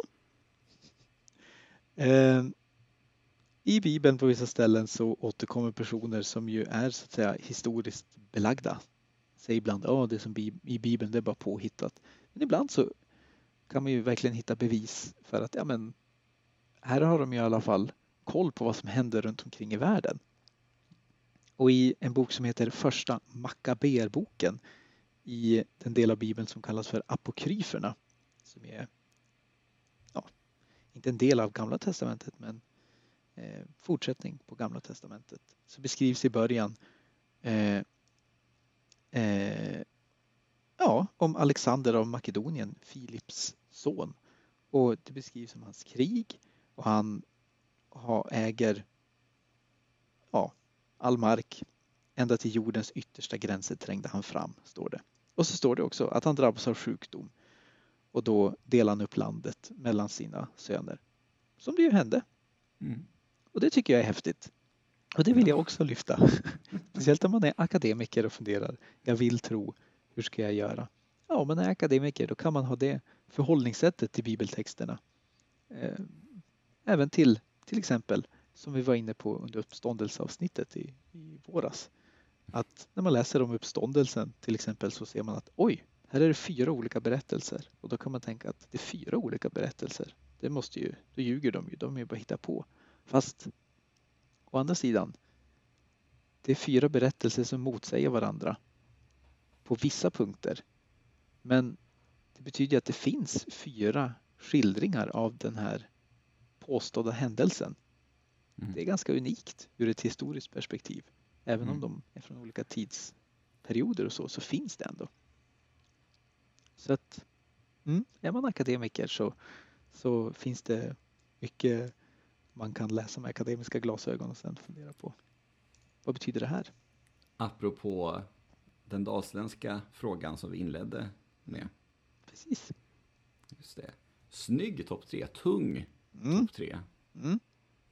Eh, I Bibeln på vissa ställen så återkommer personer som ju är så att säga historiskt belagda. Säg ibland att oh, det som i Bibeln det är bara påhittat. Men ibland så kan man ju verkligen hitta bevis för att ja, men, här har de i alla fall koll på vad som händer runt omkring i världen. Och i en bok som heter Första Makaberboken i den del av Bibeln som kallas för apokryferna. Som är ja, inte en del av Gamla Testamentet men eh, fortsättning på Gamla Testamentet. Så beskrivs i början eh, eh, ja, om Alexander av Makedonien, Filips son. Och det beskrivs som hans krig och han ha, äger ja, all mark ända till jordens yttersta gränser trängde han fram, står det. Och så står det också att han drabbas av sjukdom och då delar han upp landet mellan sina söner. Som det ju hände. Mm. Och det tycker jag är häftigt. Och det vill jag också lyfta. Speciellt om man är akademiker och funderar. Jag vill tro. Hur ska jag göra? Ja, om man är akademiker då kan man ha det förhållningssättet till bibeltexterna. Eh, även till till exempel som vi var inne på under uppståndelseavsnittet i, i våras. Att när man läser om uppståndelsen till exempel så ser man att oj, här är det fyra olika berättelser och då kan man tänka att det är fyra olika berättelser. Det måste ju, då ljuger de ju, de är ju bara hitta på. Fast å andra sidan, det är fyra berättelser som motsäger varandra på vissa punkter. Men det betyder att det finns fyra skildringar av den här påstådda händelsen. Mm. Det är ganska unikt ur ett historiskt perspektiv. Även mm. om de är från olika tidsperioder och så, så finns det ändå. Så att mm, är man akademiker så, så finns det mycket man kan läsa med akademiska glasögon och sen fundera på vad betyder det här? Apropå den dalsländska frågan som vi inledde med. Precis. Just det. Snygg topp tre, tung Mm. topp tre. Mm.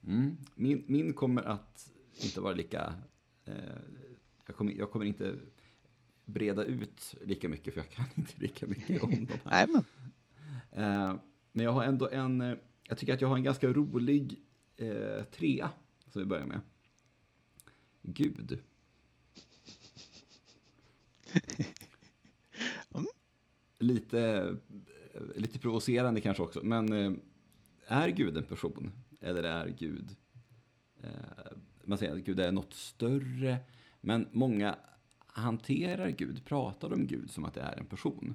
Mm. Min, min kommer att inte vara lika... Eh, jag, kommer, jag kommer inte breda ut lika mycket, för jag kan inte lika mycket om de här. Nej, men Eh, men jag har ändå en... eh, Jag tycker att jag har en ganska rolig eh, trea, som vi börjar med. Gud. Mm. Lite, lite provocerande kanske också, men är Gud en person? Eller är Gud... Eh, man säger att Gud är något större, men många hanterar Gud, pratar om Gud som att det är en person.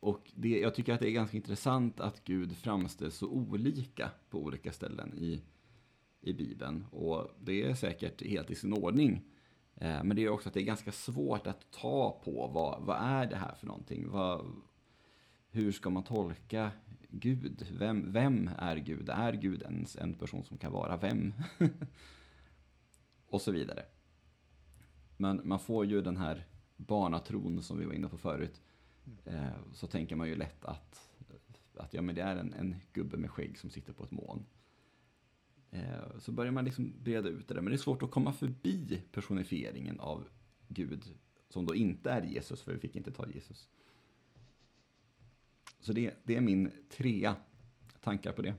Och det, jag tycker att det är ganska intressant att Gud framställs så olika på olika ställen i, i Bibeln. Och det är säkert helt i sin ordning. Eh, men det är också att det är ganska svårt att ta på vad, vad är det här för någonting? Vad, hur ska man tolka Gud? Vem, vem är Gud? Är Gud ens en person som kan vara vem? och så vidare. Men man får ju den här barnatron som vi var inne på förut. Eh, så tänker man ju lätt att, att ja, men det är en, en gubbe med skägg som sitter på ett moln. Eh, så börjar man liksom breda ut det där. Men det är svårt att komma förbi personifieringen av Gud som då inte är Jesus, för vi fick inte ta Jesus. Så det, det är min trea tankar på det.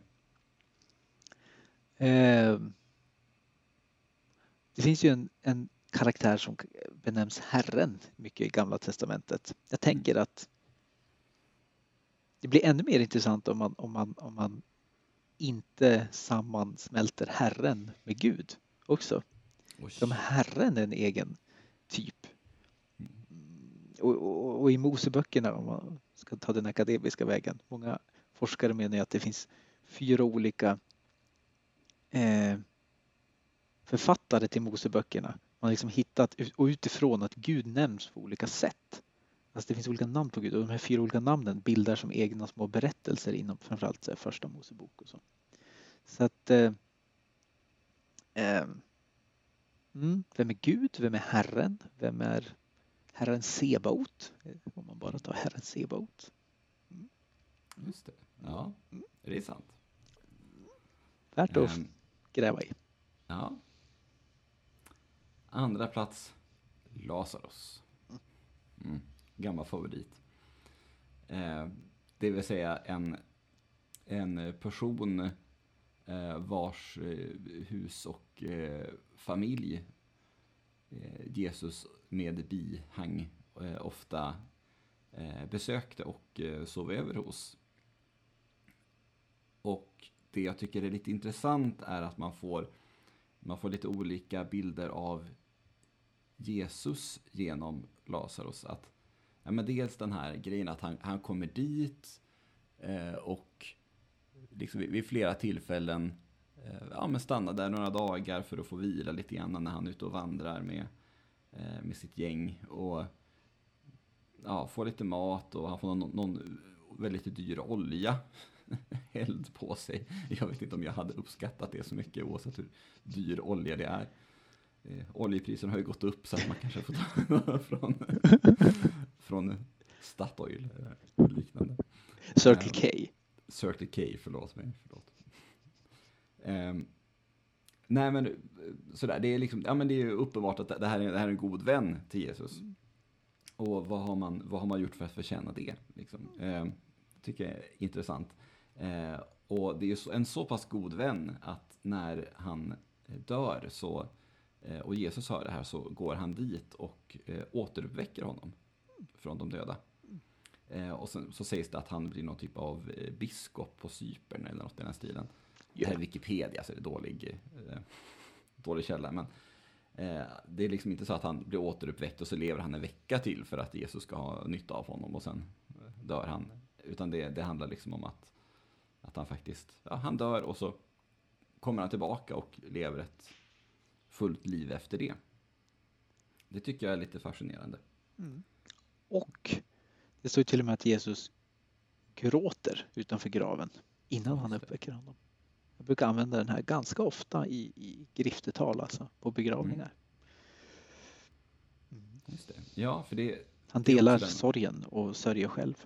eh, det finns ju en, en karaktär som benämns Herren mycket i Gamla Testamentet. Jag tänker att det blir ännu mer intressant om man, om man, om man inte sammansmälter Herren med Gud också. Oj. Som Herren är en egen typ. Och, och, och i Moseböckerna, om man ska ta den akademiska vägen, många forskare menar ju att det finns fyra olika eh, författare till Moseböckerna. Man har liksom hittat, och utifrån att Gud nämns på olika sätt. Alltså det finns olika namn på Gud och de här fyra olika namnen bildar som egna små berättelser inom framförallt så här, första Mosebok och så. Så att eh, eh, mm, vem är Gud? Vem är Herren? Vem är Herren Sebaot? Om man bara tar Herren Sebaot. Just det. Ja, det är sant. Värt att Ehm, gräva i. Ja. Andra plats, Lazarus. Mm. Gammal favorit. Eh, det vill säga en, en person eh, vars eh, hus och eh, familj eh, Jesus med bihang eh, ofta eh, besökte och eh, sov över hos. Och det jag tycker är lite intressant är att man får, man får lite olika bilder av Jesus genom Lazarus. Att, ja, men dels den här grejen att han, han kommer dit eh, och liksom vid, vid flera tillfällen eh, ja, men stannar där några dagar för att få vila lite grann när han är ute och vandrar med, med sitt gäng. Och ja, får lite mat och han får någon, någon väldigt dyr olja hälld på sig. Jag vet inte om jag hade uppskattat det så mycket oavsett hur dyr olja det är. Eh, oljepriserna har ju gått upp så att man kanske får ta från, från Statoil eller liknande. Circle K. Circle K, förlåt mig. Förlåt. Ehm, nej men eh, sådär, det är liksom, ja men det är uppenbart att det här är, det här är en god vän till Jesus. Och vad har man, vad har man gjort för att förtjäna det? Liksom? Ehm, tycker jag är intressant. Eh, och det är en så pass god vän att när han eh, dör så, eh, och Jesus hör det här så går han dit och eh, återuppväcker honom från de döda. Eh, och sen, så sägs det att han blir någon typ av eh, biskop på Cypern eller något i den stilen. Det här är Wikipedia så det är dålig, eh, dålig källa. Men eh, det är liksom inte så att han blir återuppväckt och så lever han en vecka till för att Jesus ska ha nytta av honom och sen eh, dör han. Utan det, det handlar liksom om att, att han faktiskt, ja, han dör och så kommer han tillbaka och lever ett fullt liv efter det. Det tycker jag är lite fascinerande. Och det står ju till och med att Jesus gråter utanför graven innan han det. uppväcker honom. Jag brukar använda den här ganska ofta i, i griftetal, alltså på begravningar. Mm. Just det. Ja, för det, Han Det delar den. sorgen och sörjer själv.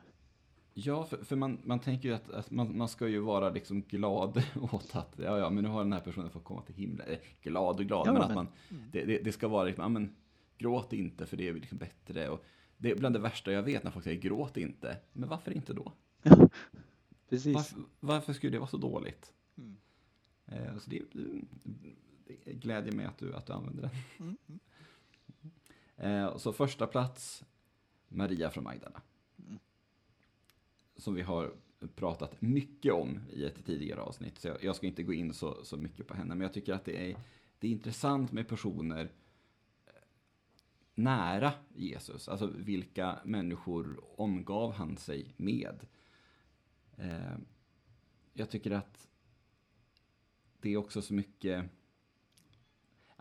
Ja, för, för man, man tänker ju att, att man, man ska ju vara liksom glad åt att ja, ja, men nu har den här personen fått komma till himlen. Eh, Glad och glad, Ja, men att men- man, det, det, det ska vara liksom, ja, men gråt inte för det är liksom bättre. Och det är bland det värsta jag vet när folk säger gråt inte. Men varför inte då? Precis. Varför, varför skulle det vara så dåligt? Mm. Eh, så det, det glädjer mig att du, att du använder den. Mm, mm. Eh, så första plats, Maria från Magdala. Mm. Som vi har pratat mycket om i ett tidigare avsnitt. Så jag, jag ska inte gå in så, så mycket på henne. Men jag tycker att det är, det är intressant med personer eh, nära Jesus. Alltså vilka människor omgav han sig med. Eh, jag tycker att det är också så mycket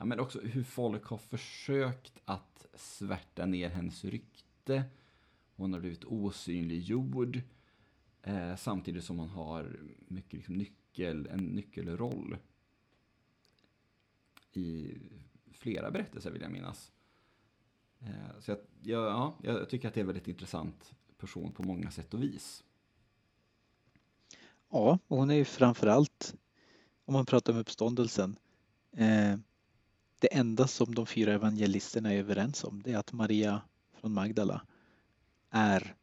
Ja, men också hur folk har försökt att svärta ner hennes rykte. Hon har blivit osynliggjord. Eh, samtidigt som hon har mycket liksom, nyckel, en nyckelroll. I flera berättelser vill jag minnas. Eh, så jag, jag, ja, jag tycker att det är en väldigt intressant person på många sätt och vis. Ja, och hon är ju framförallt, om man pratar om uppståndelsen, eh, det enda som de fyra evangelisterna är överens om det är att Maria från Magdala är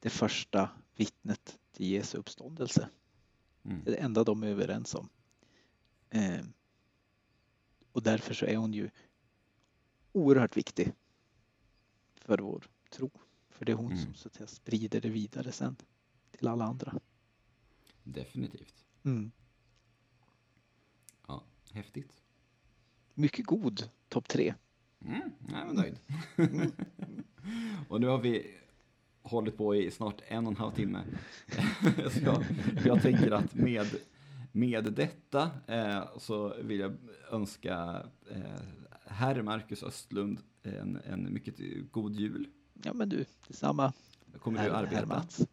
det första vittnet till Jesu uppståndelse. Mm. Det är det enda de är överens om. Eh, och därför så är hon ju oerhört viktig för vår tro. För det är hon Mm. som så att säga, sprider det vidare sen till alla andra. Definitivt. Mm. Häftigt. Mycket god topp tre. Mm, jag är nöjd. och nu har vi hållit på i snart en och en halv timme. så jag, jag tänker att med, med detta eh, så vill jag önska eh, herr Marcus Östlund en, en mycket god jul. Ja men du, detsamma. Kommer du herr- herr arbeta? Mats.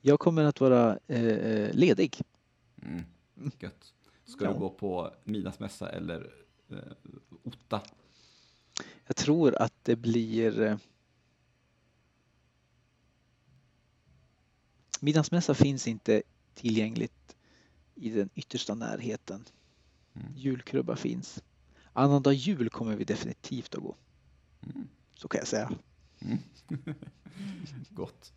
Jag kommer att vara eh, ledig. Mm, gött. Ska Ja. du gå på midnattsmässa eller eh, otta? Jag tror att det blir eh, Midnattsmässa finns inte tillgängligt i den yttersta närheten. Mm. Julkrubba finns. Annandag jul kommer vi definitivt att gå. Mm. Så kan jag säga. Mm. Gott.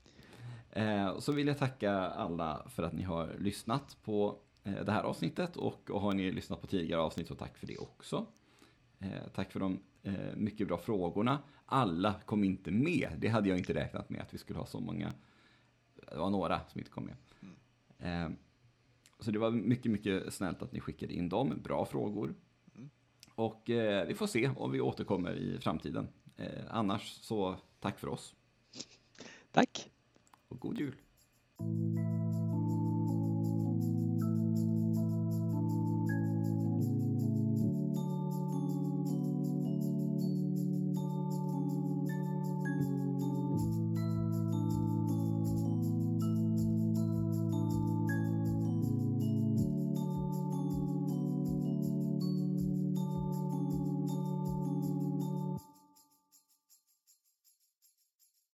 Eh, så vill jag tacka alla för att ni har lyssnat på det här avsnittet och, och har ni lyssnat på tidigare avsnitt så tack för det också. Eh, tack för de eh, mycket bra frågorna. Alla kom inte med. Det hade jag inte räknat med att vi skulle ha så många. Det var några som inte kom med. Eh, så det var mycket, mycket snällt att ni skickade in dem. Bra frågor. Och eh, vi får se om vi återkommer i framtiden. Eh, annars så tack för oss Tack! och god jul.